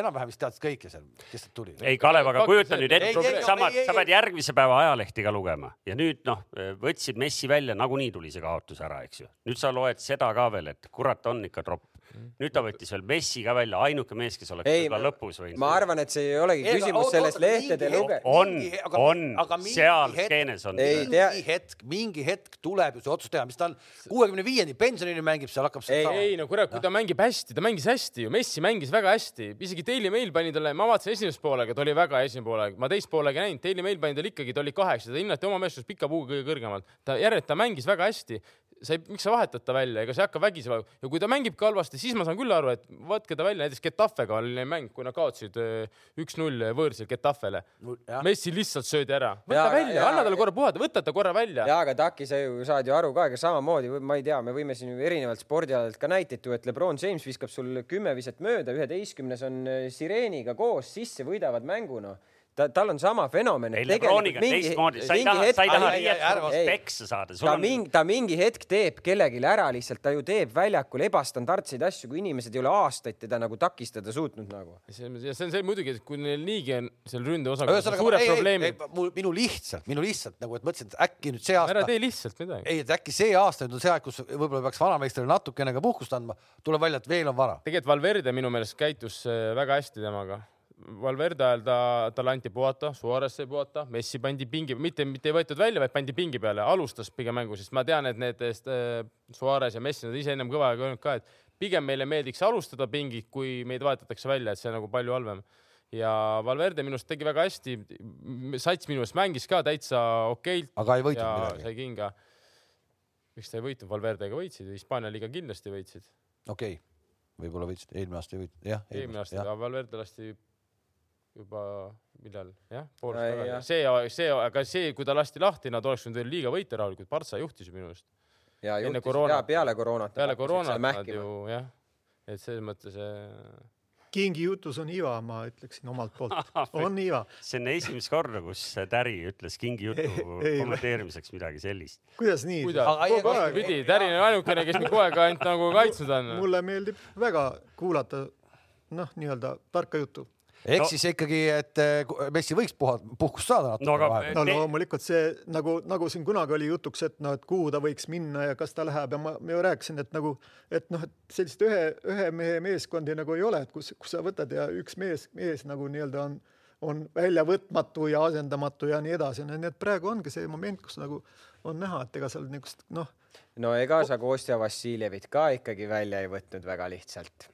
enam-vähem vist teadsid kõike seal, kes sealt tuli. ei, Kalev, aga kujuta nüüd ette, samad, sa pead järgmise päeva ajalehti ka lugema ja nüüd noh, võtsid Messi välja, nagunii tuli see kaotus ära, eks ju. nüüd sa loed seda ka veel, et kurat on ikka tropp nüüd ta võttis veel Messi ka välja, ainuke mees, kes oleks võib-olla lõpus võinud. ma arvan, et see ei olegi küsimus ei, sellest lehtede luge-. on, on, seal skeenes on. mingi hetk, mingi hetk tuleb ju see otsus teha, mis ta on kuuekümne viieni pensionini mängib, seal hakkab. ei, ei no kurat, kui ta mängib hästi, ta mängis hästi ju, Messi mängis väga hästi, isegi Daily Mail pani talle, ma vaatasin esimest poolega, ta oli väga esimene poolega, ma teist poolega näinud, Daily Mail pani talle ikkagi, ta oli kaheksa, ta hinnati oma meeskonnas pika puuga kõige kõrgemalt. ta järelikult ta mängis väga hästi sa ei, miks sa vahetad ta välja, ega sa ei hakka vägisema ja kui ta mängibki halvasti, siis ma saan küll aru, et võtke ta välja, näiteks Getafega oli neil mäng, kui nad kaotasid äh, üks-null võõrsil Getafele. Messi lihtsalt söödi ära, võta ja, välja, anna talle korra puhata, võta ta korra välja. ja aga Taki, sa ju saad ju aru ka, ega samamoodi, ma ei tea, me võime siin ju erinevalt spordialadelt ka näiteid tuua, et Lebron James viskab sul kümme viset mööda, üheteistkümnes on äh, sireeniga koos sisse, võidavad mängu noh ta, tal on sama fenomen. ei, Lebroniga on teistmoodi, sa ei taha, sa ei taha riietusruumis peksa saada. ta mingi, ta mingi hetk teeb kellelegi ära lihtsalt, ta ju teeb väljakul ebastandardseid asju, kui inimesed ei ole aastaid teda nagu takistada suutnud nagu. ja see on see muidugi, et kui neil niigi on seal ründeosakonnal suured probleemid. minu lihtsalt, minu lihtsalt nagu, et mõtlesin, et äkki nüüd see aasta. ära tee lihtsalt midagi. ei, et äkki see aasta nüüd on see aeg, kus võib-olla peaks vanameistrile natukene ka puhkust andma, tuleb välja, et veel on vara. tegelikult Valverde minu meelest käitus äh, väga hästi temaga Valverde ajal ta, talle anti puhata, Suarez sai puhata, Messi pandi pingi, mitte, mitte ei võetud välja, vaid pandi pingi peale, alustas pigem mängu, sest ma tean, et need äh, Suarez ja Messi, nad ise ennem kõva aega öelnud ka, et pigem meile meeldiks alustada pingit, kui meid vahetatakse välja, et see on nagu palju halvem. ja Valverde minu arust tegi väga hästi, sats minu arust mängis ka täitsa okeilt. aga ei võitnud midagi? sai kinga. miks ta ei võitnud, Valverdega võitsid, Hispaania liiga kindlasti võitsid. okei okay., võib-olla võitsid, eelmine aasta ei võitnud, jah. eelmine aasta, aga Valverde lasti juba millal jah, pool aastat tagasi, see, see, aga see, kui ta lasti lahti, nad oleks võinud veel liiga võita rahulikult, Partsa juhtis ju minu arust. ja juhtis koroona, ja peale koroonat. peale koroonat nad ju jah, et selles mõttes äh... Kingi jutus on iva, ma ütleksin omalt poolt on iva. see on esimest korda, kus Täri ütles Kingi jutu kommenteerimiseks midagi sellist. kuidas nii? vastupidi, Täri on ainukene, kes mind kogu aeg ainult nagu kaitsnud on. mulle meeldib väga kuulata noh, nii-öelda tarka juttu ehk no, siis ikkagi, et eh, Messi võiks puha, puhkust saada natuke no, vahepeal. no loomulikult see nagu, nagu siin kunagi oli jutuks, et noh, et kuhu ta võiks minna ja kas ta läheb ja ma, ma ju rääkisin, et nagu, et noh, et sellist ühe, ühe mehe meeskondi nagu ei ole, et kus, kus sa võtad ja üks mees, mees nagu nii-öelda on, on väljavõtmatu ja asendamatu ja nii edasi. nii et praegu ongi see moment, kus nagu on näha, et ega seal niisugust noh. no ega sa Kostja Vassiljevit ka ikkagi välja ei võtnud väga lihtsalt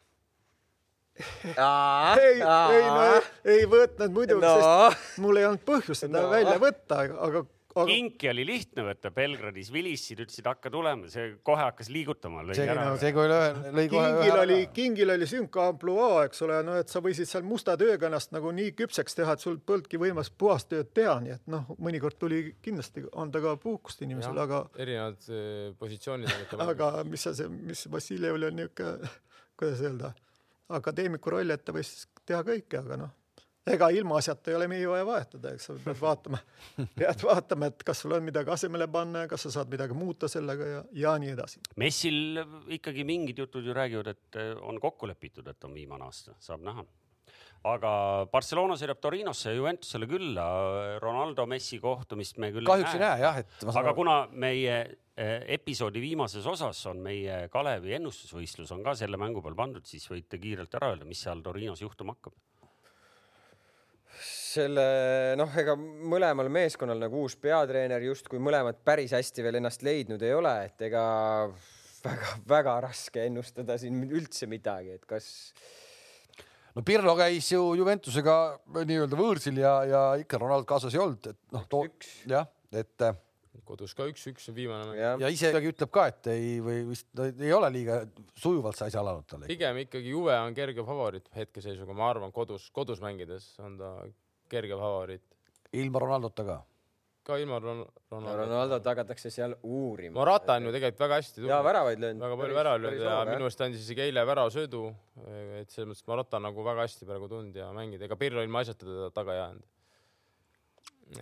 ei, ei no ei, ei võtnud muidugi no., sest mul ei olnud põhjust seda no. välja võtta, aga, aga kinki oli lihtne võtta, Belgradis vilissid, ütlesid hakka tulema, see kohe hakkas liigutama. see, no, see kui lõi, lõi kohe kingil oli, kingil oli sihuke ampluaa, eks ole, no et sa võisid seal musta tööga ennast nagu nii küpseks teha, et sul polnudki võimas puhast tööd teha, nii et noh, mõnikord tuli kindlasti anda ka puhkust inimesele, aga. erinevad eh, positsioonid. aga mis sa see, mis Vassiljevil on niisugune, kuidas öelda akadeemiku roll, et ta võis teha kõike, aga noh, ega ilmaasjata ei ole mehi vaja vahetada, eks. Sa pead vaatama, pead vaatama, et kas sul on midagi asemele panna ja kas sa saad midagi muuta sellega ja, ja nii edasi. messil ikkagi mingid jutud ju räägivad, et on kokku lepitud, et on viimane aasta, saab näha aga Barcelona sõidab Torinosse ja Juventusele külla. Ronaldo Messi kohtumist me küll kahjuks ei näe jah, et. aga kuna meie eh, episoodi viimases osas on meie Kalevi ennustusvõistlus on ka selle mängu peal pandud, siis võite kiirelt ära öelda, mis seal Torinos juhtuma hakkab selle noh, ega mõlemal meeskonnal nagu uus peatreener justkui mõlemad päris hästi veel ennast leidnud ei ole, et ega väga-väga raske ennustada siin üldse midagi, et kas no Pirlo käis ju Juventusega nii-öelda võõrsil ja, ja ikka Ronald kaasas ei olnud, et noh, too jah, et. kodus ka üks-üks viimane mäng. ja, ja isegi ütleb ka, et ei või vist no, ei ole liiga sujuvalt see asi alanud talle. pigem ikkagi Juve on kerge favoriit hetkeseisuga, ma arvan, kodus, kodus mängides on ta kerge favoriit. ilma Ronaldota ka ka ilma Ron Ronaldo. Ronaldot hakatakse seal uurima. Morata on ju tegelikult väga hästi tulnud. ja väravaid löönud. väga palju väravaid löönud ja minu arust andis isegi eile väravasöödu. et selles mõttes Morata nagu väga hästi praegu tundnud ja mängida, ega Pirlo ilma asjata teda taga ei jäänud.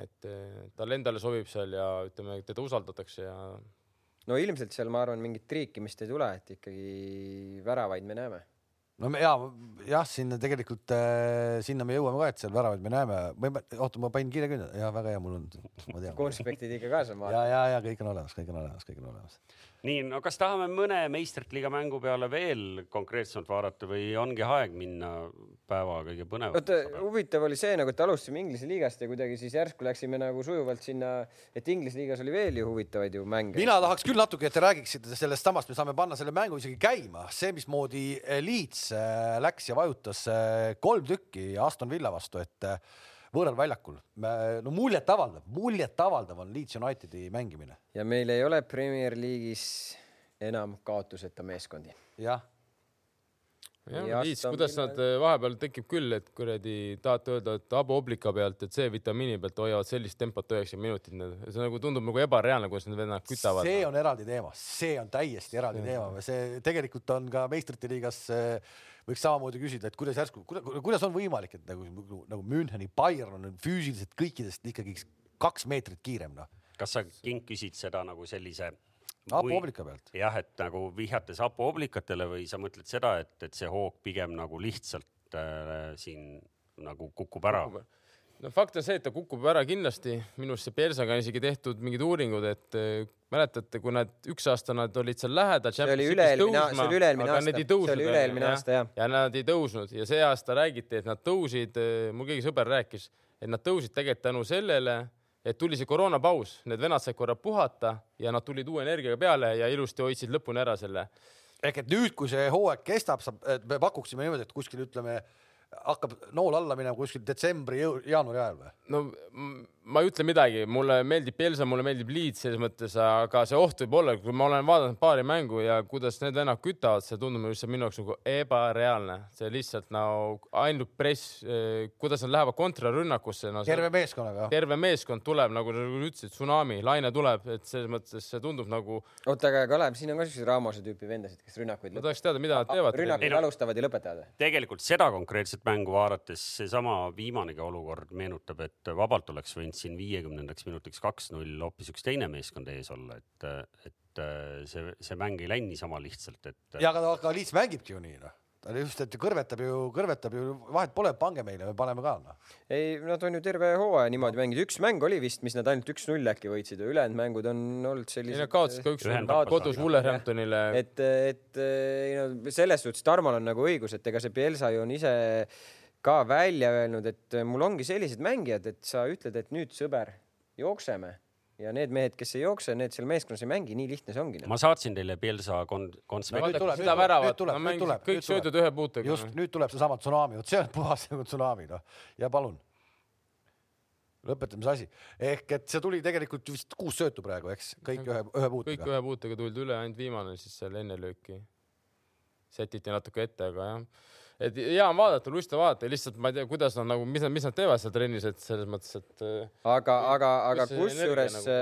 et talle endale sobib seal ja ütleme, teda usaldatakse ja. no ilmselt seal, ma arvan, mingit triikimist ei tule, et ikkagi väravaid me näeme no me, ja jah, sinna tegelikult äh, sinna me jõuame ka, et seal väravaid me näeme. oota, ma panin kiire künna, ja väga hea, mul on, ma tean. konspektid ikka kaasa. ja, ja, ja kõik on olemas, kõik on olemas, kõik on olemas nii, no kas tahame mõne meistrite liiga mängu peale veel konkreetsemalt vaadata või ongi aeg minna päeva kõige põnevamaks? oota, huvitav oli see nagu, et alustasime Inglise liigast ja kuidagi siis järsku läksime nagu sujuvalt sinna, et Inglise liigas oli veel ju huvitavaid ju mänge. mina tahaks küll natuke, et te räägiksite sellest samast, me saame panna selle mängu isegi käima, see, mismoodi Leeds äh, läks ja vajutas äh, kolm tükki Aston Villa vastu, et äh, võõral väljakul. no muljetavaldav, muljetavaldav on Leeds Unitedi mängimine. ja meil ei ole Premier League'is enam kaotuseta meeskondi. jah jah, Liits, kuidas nad vahepeal tekib küll, et kuradi tahate öelda, et Abo Oblika pealt, et C-vitamiini pealt hoiavad sellist tempot üheksakümmend minutit, see nagu tundub nagu ebareaalne, kuidas need vennad kütavad. see on eraldi teema, see on täiesti eraldi see. teema, see tegelikult on ka meistrite liigas äh, võiks samamoodi küsida, et kuidas järsku, kuidas on võimalik, et nagu, nagu, nagu Müncheni Bayern on füüsiliselt kõikidest ikkagi kaks meetrit kiirem, noh. kas sa King küsid seda nagu sellise Apo Oblika pealt. jah, et nagu vihjates Apo Oblikatele või sa mõtled seda, et, et see hoog pigem nagu lihtsalt äh, siin nagu kukub ära? No fakt on see, et ta kukub ära kindlasti, minu arust see Persaga on isegi tehtud mingid uuringud, et äh, mäletate, kui nad üks aasta nad olid seal lähedal. see oli üle-eelmine aasta, see oli üle-eelmine aasta, jah. ja nad ei tõusnud ja see aasta räägiti, et nad tõusid, äh, mul keegi sõber rääkis, et nad tõusid tegelikult tänu sellele, et tuli see koroonapaus, need vennad said korra puhata ja nad tulid uue energiaga peale ja ilusti hoidsid lõpuni ära selle. ehk et nüüd, kui see hooaeg kestab, saab, me pakuksime niimoodi, et kuskil ütleme hakkab nool alla minema kuskil detsembri, jaanuari ajal või? no ma ei ütle midagi, mulle meeldib Pelsa, mulle meeldib Leeds selles mõttes, aga see oht võib olla, kui ma olen vaadanud paari mängu ja kuidas need vennad kütavad, see tundub lihtsalt minu jaoks nagu ebareaalne, see lihtsalt nagu ainult press, eh, kuidas nad lähevad kontrarünnakusse no,. terve meeskonnaga. terve meeskond tuleb nagu sa ütlesid, tsunami, laine tuleb, et selles mõttes see tundub nagu. oota, aga Kalev, siin on ka siukseid Ramose tüüpi vendasid, kes rünnakuid. ma tahaks teada, mida nad teevad. rünnakuid alustavad ja lõpetavad. tegelikult seda konkreetset mängu vaadates seesama viimanegi olukord meenutab, et vabalt oleks võinud siin viiekümnendaks kümnendaks minutiks kaks-null hoopis üks teine meeskond ees olla, et, et äh, see, see mäng ei läinud niisama lihtsalt, et. ja aga, aga Liits mängibki ju nii noh ta just, et kõrvetab ju, kõrvetab ju, vahet pole, pange meile, me paneme ka noh. ei, nad on ju terve hooaja niimoodi mänginud, üks mäng oli vist, mis nad ainult üks-null äkki võitsid ja ülejäänud mängud on olnud sellised. Nad kaotasid ka üks-null kodus Wolverhamptonile. et, et ei no selles suhtes Tarmol on nagu õigus, et ega see Pielsa ju on ise ka välja öelnud, et mul ongi sellised mängijad, et sa ütled, et nüüd sõber jookseme ja need mehed, kes ei jookse, need seal meeskonnas ei mängi, nii lihtne see ongi. ma saatsin teile Pielsa kon-, konspekt no,. seda väravat, no mängisid kõik söödud ühe puutega. just, nüüd tuleb seesama tsunami, vot see on puhas nagu tsunami, noh. ja palun. lõpetame see asi. ehk et see tuli tegelikult vist kuus söötu praegu, eks, kõik ühe, ühe puutega. kõik ühe puutega tuldi üle, ainult viimane siis seal enne lööki. sätiti natuke ette, aga jah et hea on vaadata, lust on vaadata, lihtsalt ma ei tea, kuidas nad nagu, mis nad, mis nad teevad seal trennis, et selles mõttes, et. aga, aga, aga kusjuures nagu...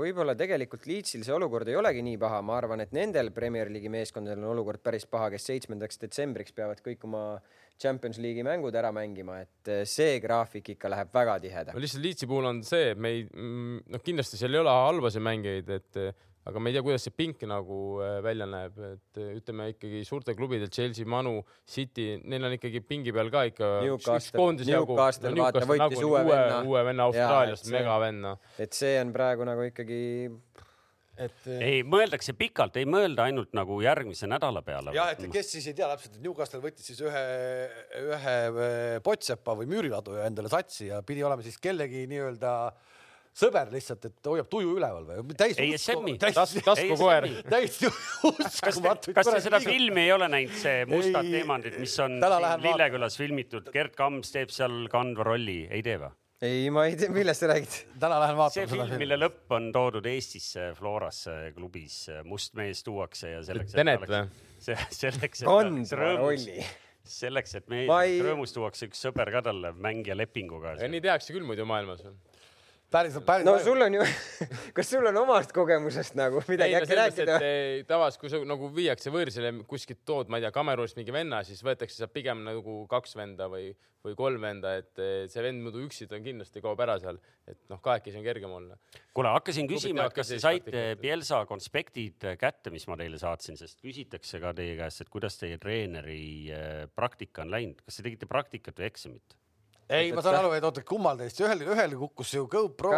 võib-olla tegelikult Leedsil see olukord ei olegi nii paha, ma arvan, et nendel Premier League'i meeskondadel on olukord päris paha, kes seitsmendaks detsembriks peavad kõik oma Champions League'i mängud ära mängima, et see graafik ikka läheb väga tihedaks. lihtsalt Leedsi puhul on see, et me ei, mm, noh, kindlasti seal ei ole halbasid mängijaid, et aga ma ei tea, kuidas see pink nagu äh, välja näeb, et äh, ütleme ikkagi suurte klubide Chelsea, Manu, City, neil on ikkagi pingi peal ka ikka Newcastle, Newcastle, no, vaata, võttis uue venna. uue venna Austraaliast, megavenna. et see on praegu nagu ikkagi et äh, ei, mõeldakse pikalt, ei mõelda ainult nagu järgmise nädala peale. jah, et kes siis ei tea täpselt, et Newcastle võttis siis ühe, ühe Potsepa või Müüriladuja endale satsi ja pidi olema siis kellegi nii-öelda äh, sõber lihtsalt, et hoiab tuju üleval või? ESM-i, taskukoer. täiesti uskumatu. kas te seda filmi ei ole näinud, see Mustad teemandid, mis on Lillekülas filmitud, Gerd Kamps teeb seal kandva rolli, ei tee või? ei, ma ei tea, millest sa räägid. täna lähen vaatama see film, mille lõpp on toodud Eestisse Florasse klubis, must mees tuuakse ja selleks. Tenet või? selleks, et kandva rolli selleks, et mees ei... rõõmus tuuakse üks sõber ka talle mängija lepinguga. nii tehakse küll muidu maailmas päriselt, päriselt. no sul on ju kas sul on omast kogemusest nagu midagi äkki rääkida? tavas, kui sa nagu viiakse võõrsile kuskilt tood, ma ei tea, Kamerunist mingi venna, siis võetakse sealt pigem nagu kaks venda või, või kolm venda, et see vend muidu üksi ta kindlasti kaob ära seal, et noh, kahekesi on kergem olla. kuule, hakkasin küsima, et kas te saite Pielsa konspektid kätte, mis ma teile saatsin, sest küsitakse ka teie käest, et kuidas teie treeneri eh, praktika on läinud, kas te tegite praktikat või eksamit? Ei, ma saan aru, et oota, kummal teist, ühel, ühel kukkus ju GoPro?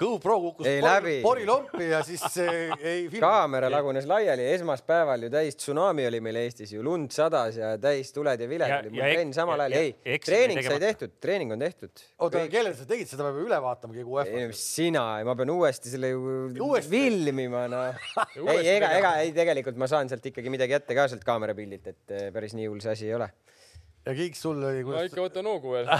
GoPro kukkus ei, pori, porilompi ja siis ei film. kaamera lagunes laiali, esmaspäeval ju täis tsunami oli meil Eestis ju, lund sadas ja täis tuled ja viled oli, mul trenn samal ajal, ei, treening sai tehtud, treening on tehtud. oota, kellele sa tegid, seda peab üle vaatama keegi UEFA-s. sina, ma pean uuesti selle ju filmima, noh. ei, ega, ega ei, tegelikult ma saan sealt ikkagi midagi ette ka sealt kaamerapildilt, et eh, päris nii hull see asi ei ole ja Kiik, sul oli kuidas...? ma ikka võtan hoogu veel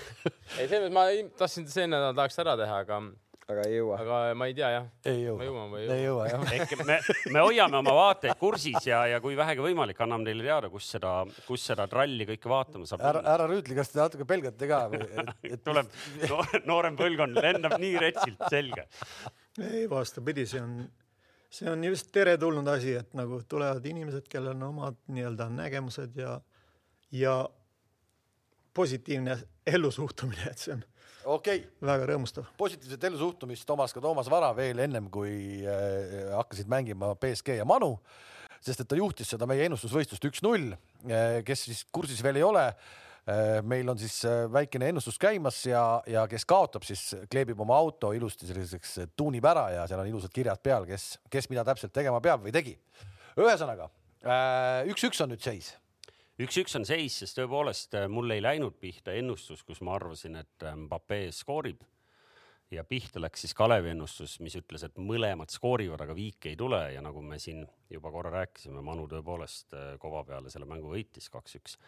ei, selles ma tahtsin see nädal tahaks ära teha, aga aga ei jõua. aga ma ei tea jah. ei jõua. jõuan või ei jõua? ei jõua jah. ehk me, me hoiame oma vaateid kursis ja, ja kui vähegi võimalik, anname teile teada, kus seda, kus seda tralli kõike vaatama saab. härra, härra Rüütli, kas te natuke pelgate ka või et, et... tuleb no, noorem põlvkond lendab nii retsilt, selge. ei, vastupidi, see on, see on just teretulnud asi, et nagu tulevad inimesed, kellel on omad nii-öelda nägemused ja ja positiivne ellusuhtumine, et see on okay. väga rõõmustav. positiivset ellusuhtumist omas ka Toomas Vara veel ennem, kui äh, hakkasid mängima BSG ja Manu, sest et ta juhtis seda meie ennustusvõistlust üks-null äh,. kes siis kursis veel ei ole äh,, meil on siis äh, väikene ennustus käimas ja, ja kes kaotab, siis kleebib oma auto ilusti selliseks, tuunib ära ja seal on ilusad kirjad peal, kes, kes mida täpselt tegema peab või tegi. ühesõnaga äh, üks-üks on nüüd seis üks-üks on seis, sest tõepoolest äh, mul ei läinud pihta ennustus, kus ma arvasin, et äh, Mbappe skoorib. Ja pihta läks siis Kalevi ennustus, mis ütles, et mõlemad skoorivad, aga viiki ei tule. Ja nagu me siin juba korra rääkisime, Manu tõepoolest äh, kova peale selle mängu võitis kaks-üks.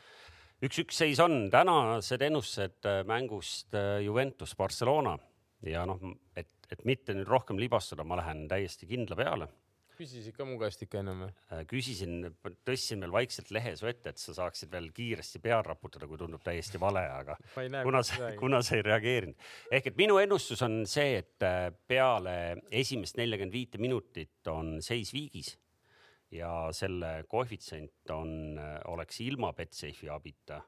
üks-üks seis on, tänased ennustused mängust Juventus Barcelona. Ja noh, et, et mitte nüüd rohkem libastuda, ma lähen täiesti kindla peale küsisid ka mu käest ikka ennem või? Äh, küsisin, tõstsin veel vaikselt lehes vette, et sa saaksid veel kiiresti pead raputada, kui tundub täiesti vale, aga kuna sa, kuna sa ei reageerinud. ehk et minu ennustus on see, et äh, peale esimest neljakümmet viite minutit on seis viigis ja selle koefitsient on, äh, oleks ilma Betsafe'i abita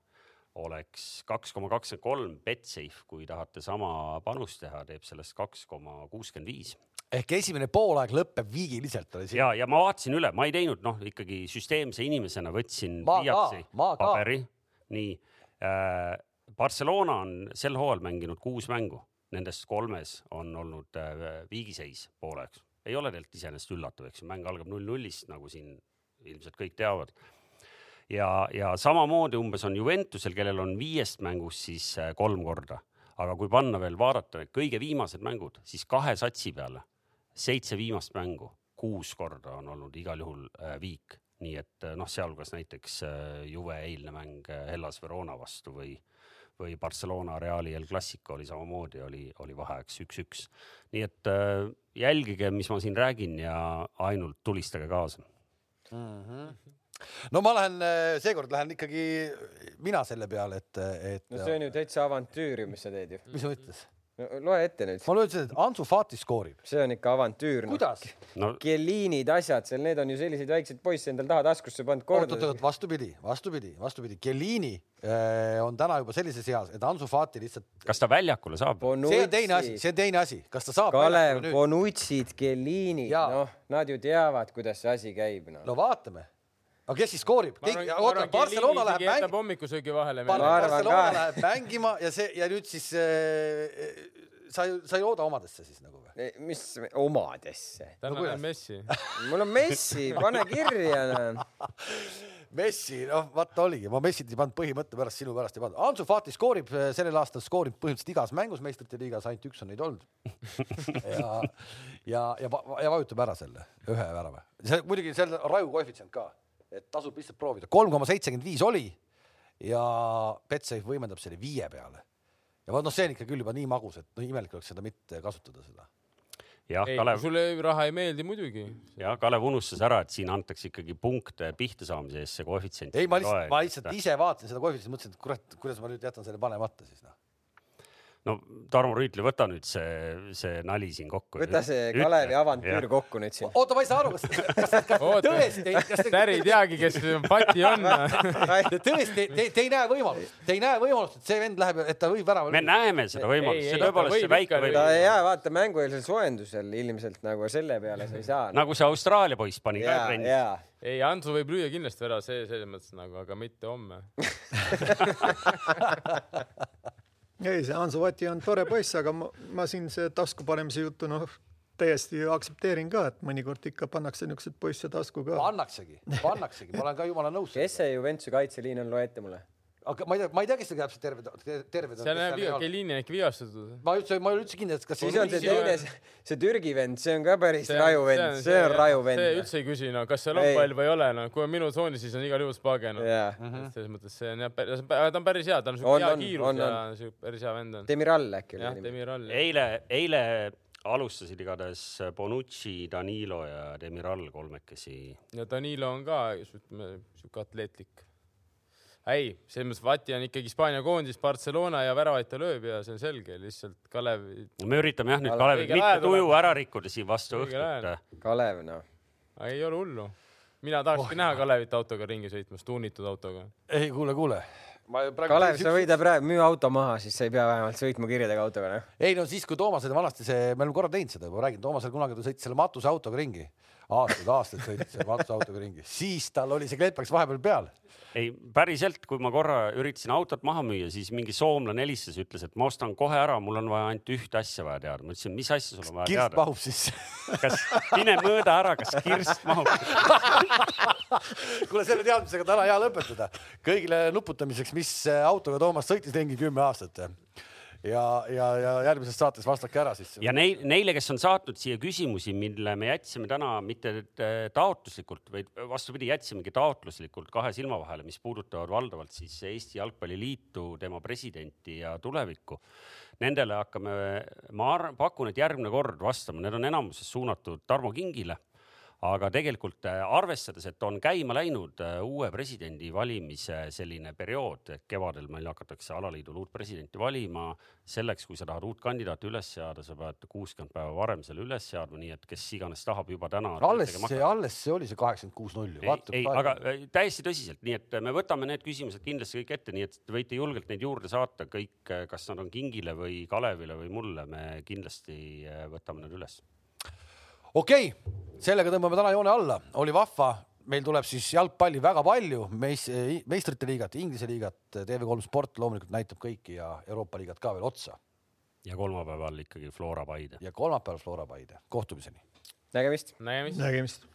oleks kaks koma kakskümmend kolm, Betsafe, kui tahate sama panust teha, teeb sellest kaks koma kuuskümmend viis ehk esimene poolaeg lõpeb viigiliselt oli siin. ja, ja ma vaatasin üle, ma ei teinud noh, ikkagi süsteemse inimesena võtsin pliiatsi, paberi, nii äh,. Barcelona on sel hooajal mänginud kuus mängu, nendest kolmes on olnud äh, viigiseis pooleks. ei ole tegelikult iseenesest üllatav, eks ju, mäng algab null-nullist, nagu siin ilmselt kõik teavad. ja, ja samamoodi umbes on Juventusel, kellel on viiest mängust siis äh, kolm korda aga kui panna veel vaadata kõige viimased mängud, siis kahe satsi peale seitse viimast mängu, kuus korda on olnud igal juhul äh, viik, nii et äh, noh, sealhulgas näiteks äh, Juve eilne mäng Hellas Verona vastu või, või Barcelona Reali El Clasico oli samamoodi, oli, oli vaheajaks üks-üks. nii et jälgige, mis ma siin räägin ja ainult tulistage kaasa mm. -hmm no ma lähen, seekord lähen ikkagi mina selle peale, et, et. no see on ju täitsa avantüür ju, mis sa teed ju. mis sa ütles? no loe ette nüüd. ma ütlesin, et Ansu Fati skoorib. see on ikka avantüür kuidas no.? Kelliinid, asjad seal, need on ju selliseid väikseid poisse endal taha taskusse pannud korda. oot, oot, oot, vastupidi, vastupidi, vastupidi, Kellini äh, on täna juba sellises eas, et Ansu Fati lihtsalt. kas ta väljakule saab? see on teine asi, see on teine asi, kas ta saab. Kalev, Bonutsid, Kellinid, noh, nad ju teavad, kuidas see asi käib no.. no vaatame aga kes siis skoorib? oota, Barcelona läheb mängima. hommikusöögi vahele. Barcelona läheb mängima ja see ja nüüd siis äh, sa ei, sa ei looda omadesse siis nagu või? mis omadesse? täna no, on Messi mul on Messi, pane kirja Messi, noh, vaata oligi, ma Messit ei pannud põhimõtte pärast, sinu pärast ei pannud. Ansu Fati skoorib sellel aastal skoorib põhimõtteliselt igas mängus meistrite liigas, ainult üks on neid olnud ja, ja, ja, ja vajutab ära selle ühe värava. see muidugi seal on raju koefitsient ka et tasub lihtsalt proovida. kolm koma seitsekümmend viis oli ja Betsafe võimendab selle viie peale. ja vot noh, see on ikka küll juba nii magus, et noh, imelik oleks seda mitte kasutada seda. jah, Kalev. sulle raha ei meeldi muidugi. jah, Kalev unustas ära, et siin antakse ikkagi punkte pihta saamise eest see koefitsient. ei, ma lihtsalt, ma lihtsalt ise vaatasin seda koefitsienti, mõtlesin, et kurat, kuidas ma nüüd jätan selle panemata siis noh no Tarmo Rüütli, võta nüüd see, see nali siin kokku. võta see Kalevi avantüür kokku nüüd siin. oota, ma ei saa aru, kas, kas, kas tõesti, kas te. Täri ei teagi, kes pati on tõesti, te, te ei näe võimalust, te ei näe võimalust, et see vend läheb, et ta võib ära. me näeme seda võimalust, see tõepoolest see väike võib. ta jaa, vaata mängueelsel soojendusel ilmselt nagu selle peale sa ei saa. nagu see Austraalia poiss pani ka trennis. ei, Antsu võib lüüa kindlasti ära, see selles mõttes nagu, aga mitte homme ei, see Hanso Vati on tore poiss, aga ma, ma siin see tasku panemise juttu, noh, täiesti aktsepteerin ka, et mõnikord ikka pannakse niisuguseid poisse tasku ka. pannaksegi, pannaksegi, ma olen ka jumala nõus. kes see Juventuse kaitseliin on, loe ette mulle aga ma ei tea, ma ei tea, kes seal täpselt terved, terved on. seal näeb Kellini on äkki vigastatud. ma üldse, ma ei ole üldse kindel, et kas. siis on see teine, see Türgi vend, see on ka päris see, raju vend, see on raju vend. see üldse ei küsi, no kas seal on pall või ei ole, no kui on minu tsoonis, siis on igal juhul Spage, noh. selles mõttes see on jah, ta on päris hea, ta on siuke hea kiirus ja siuke päris hea vend on. Demiral äkki oli. jah, Demiral. eile, eile alustasid igatahes Bonucci, Danilo ja Demiral kolmekesi. ja Danilo on ka, siuke atleetlik ei, selles mõttes Vati on ikkagi Hispaania koondis, Barcelona ja väravaid ta lööb ja see on selge, lihtsalt Kalev. me üritame jah nüüd Kalevit mitte tuju ära rikkuda siin vastu õhtut. Kalev noh. ei ole hullu. mina tahakski oh, näha Kalevit autoga ringi sõitmas, tuunitud autoga. ei, kuule, kuule. Kalev, sa võid praegu müü auto maha, siis sa ei pea vähemalt sõitma kirjadega autoga, noh. ei no siis, kui Toomas oli vanasti see, me oleme korra teinud seda, ma räägin, Toomasel kunagi ta sõitis selle matusautoga ringi aastaid-aastaid sõitis seal matusautoga ringi, siis tal oli see kleepaks vahepeal peal ei, päriselt, kui ma korra üritasin autot maha müüa, siis mingi soomlane helistas, ütles, et ma ostan kohe ära, mul on vaja ainult ühte asja vaja teada. ma ütlesin, mis asja sul on vaja kirst teada? kirst mahub sisse kas, mine mõõda ära, kas kirst mahub kuule, selle teadmisega täna hea lõpetada. kõigile nuputamiseks, mis autoga Toomas sõitis ringi kümme aastat ja, ja, ja järgmises saates vastake ära siis. ja neil, neile, kes on saatnud siia küsimusi, mille me jätsime täna mitte taotluslikult, vaid vastupidi, jätsimegi taotluslikult kahe silma vahele, mis puudutavad valdavalt siis Eesti Jalgpalliliitu, tema presidenti ja tulevikku. Nendele hakkame, ma arvan, pakun, et järgmine kord vastama, need on enamuses suunatud Tarmo Kingile aga tegelikult äh, arvestades, et on käima läinud äh, uue presidendi valimise selline periood, et kevadel meil hakatakse alaliidul uut presidenti valima, selleks, kui sa tahad uut kandidaati üles seada, sa pead kuuskümmend päeva varem selle üles seadma, nii et kes iganes tahab juba täna. alles see, alles see oli see kaheksakümmend kuus null ju. ei, aga äh, täiesti tõsiselt, nii et me võtame need küsimused kindlasti kõik ette, nii et te võite julgelt neid juurde saata, kõik, kas nad on Kingile või Kalevile või mulle, me kindlasti võtame need üles okei okay,, sellega tõmbame täna joone alla, oli vahva, meil tuleb siis jalgpalli väga palju, meis-, meistrite liigat, Inglise liigat, TV3 Sport loomulikult näitab kõiki ja Euroopa liigat ka veel otsa. ja kolmapäeval ikkagi Flora Paide. ja kolmapäeval Flora Paide, kohtumiseni. nägemist. nägemist, nägemist..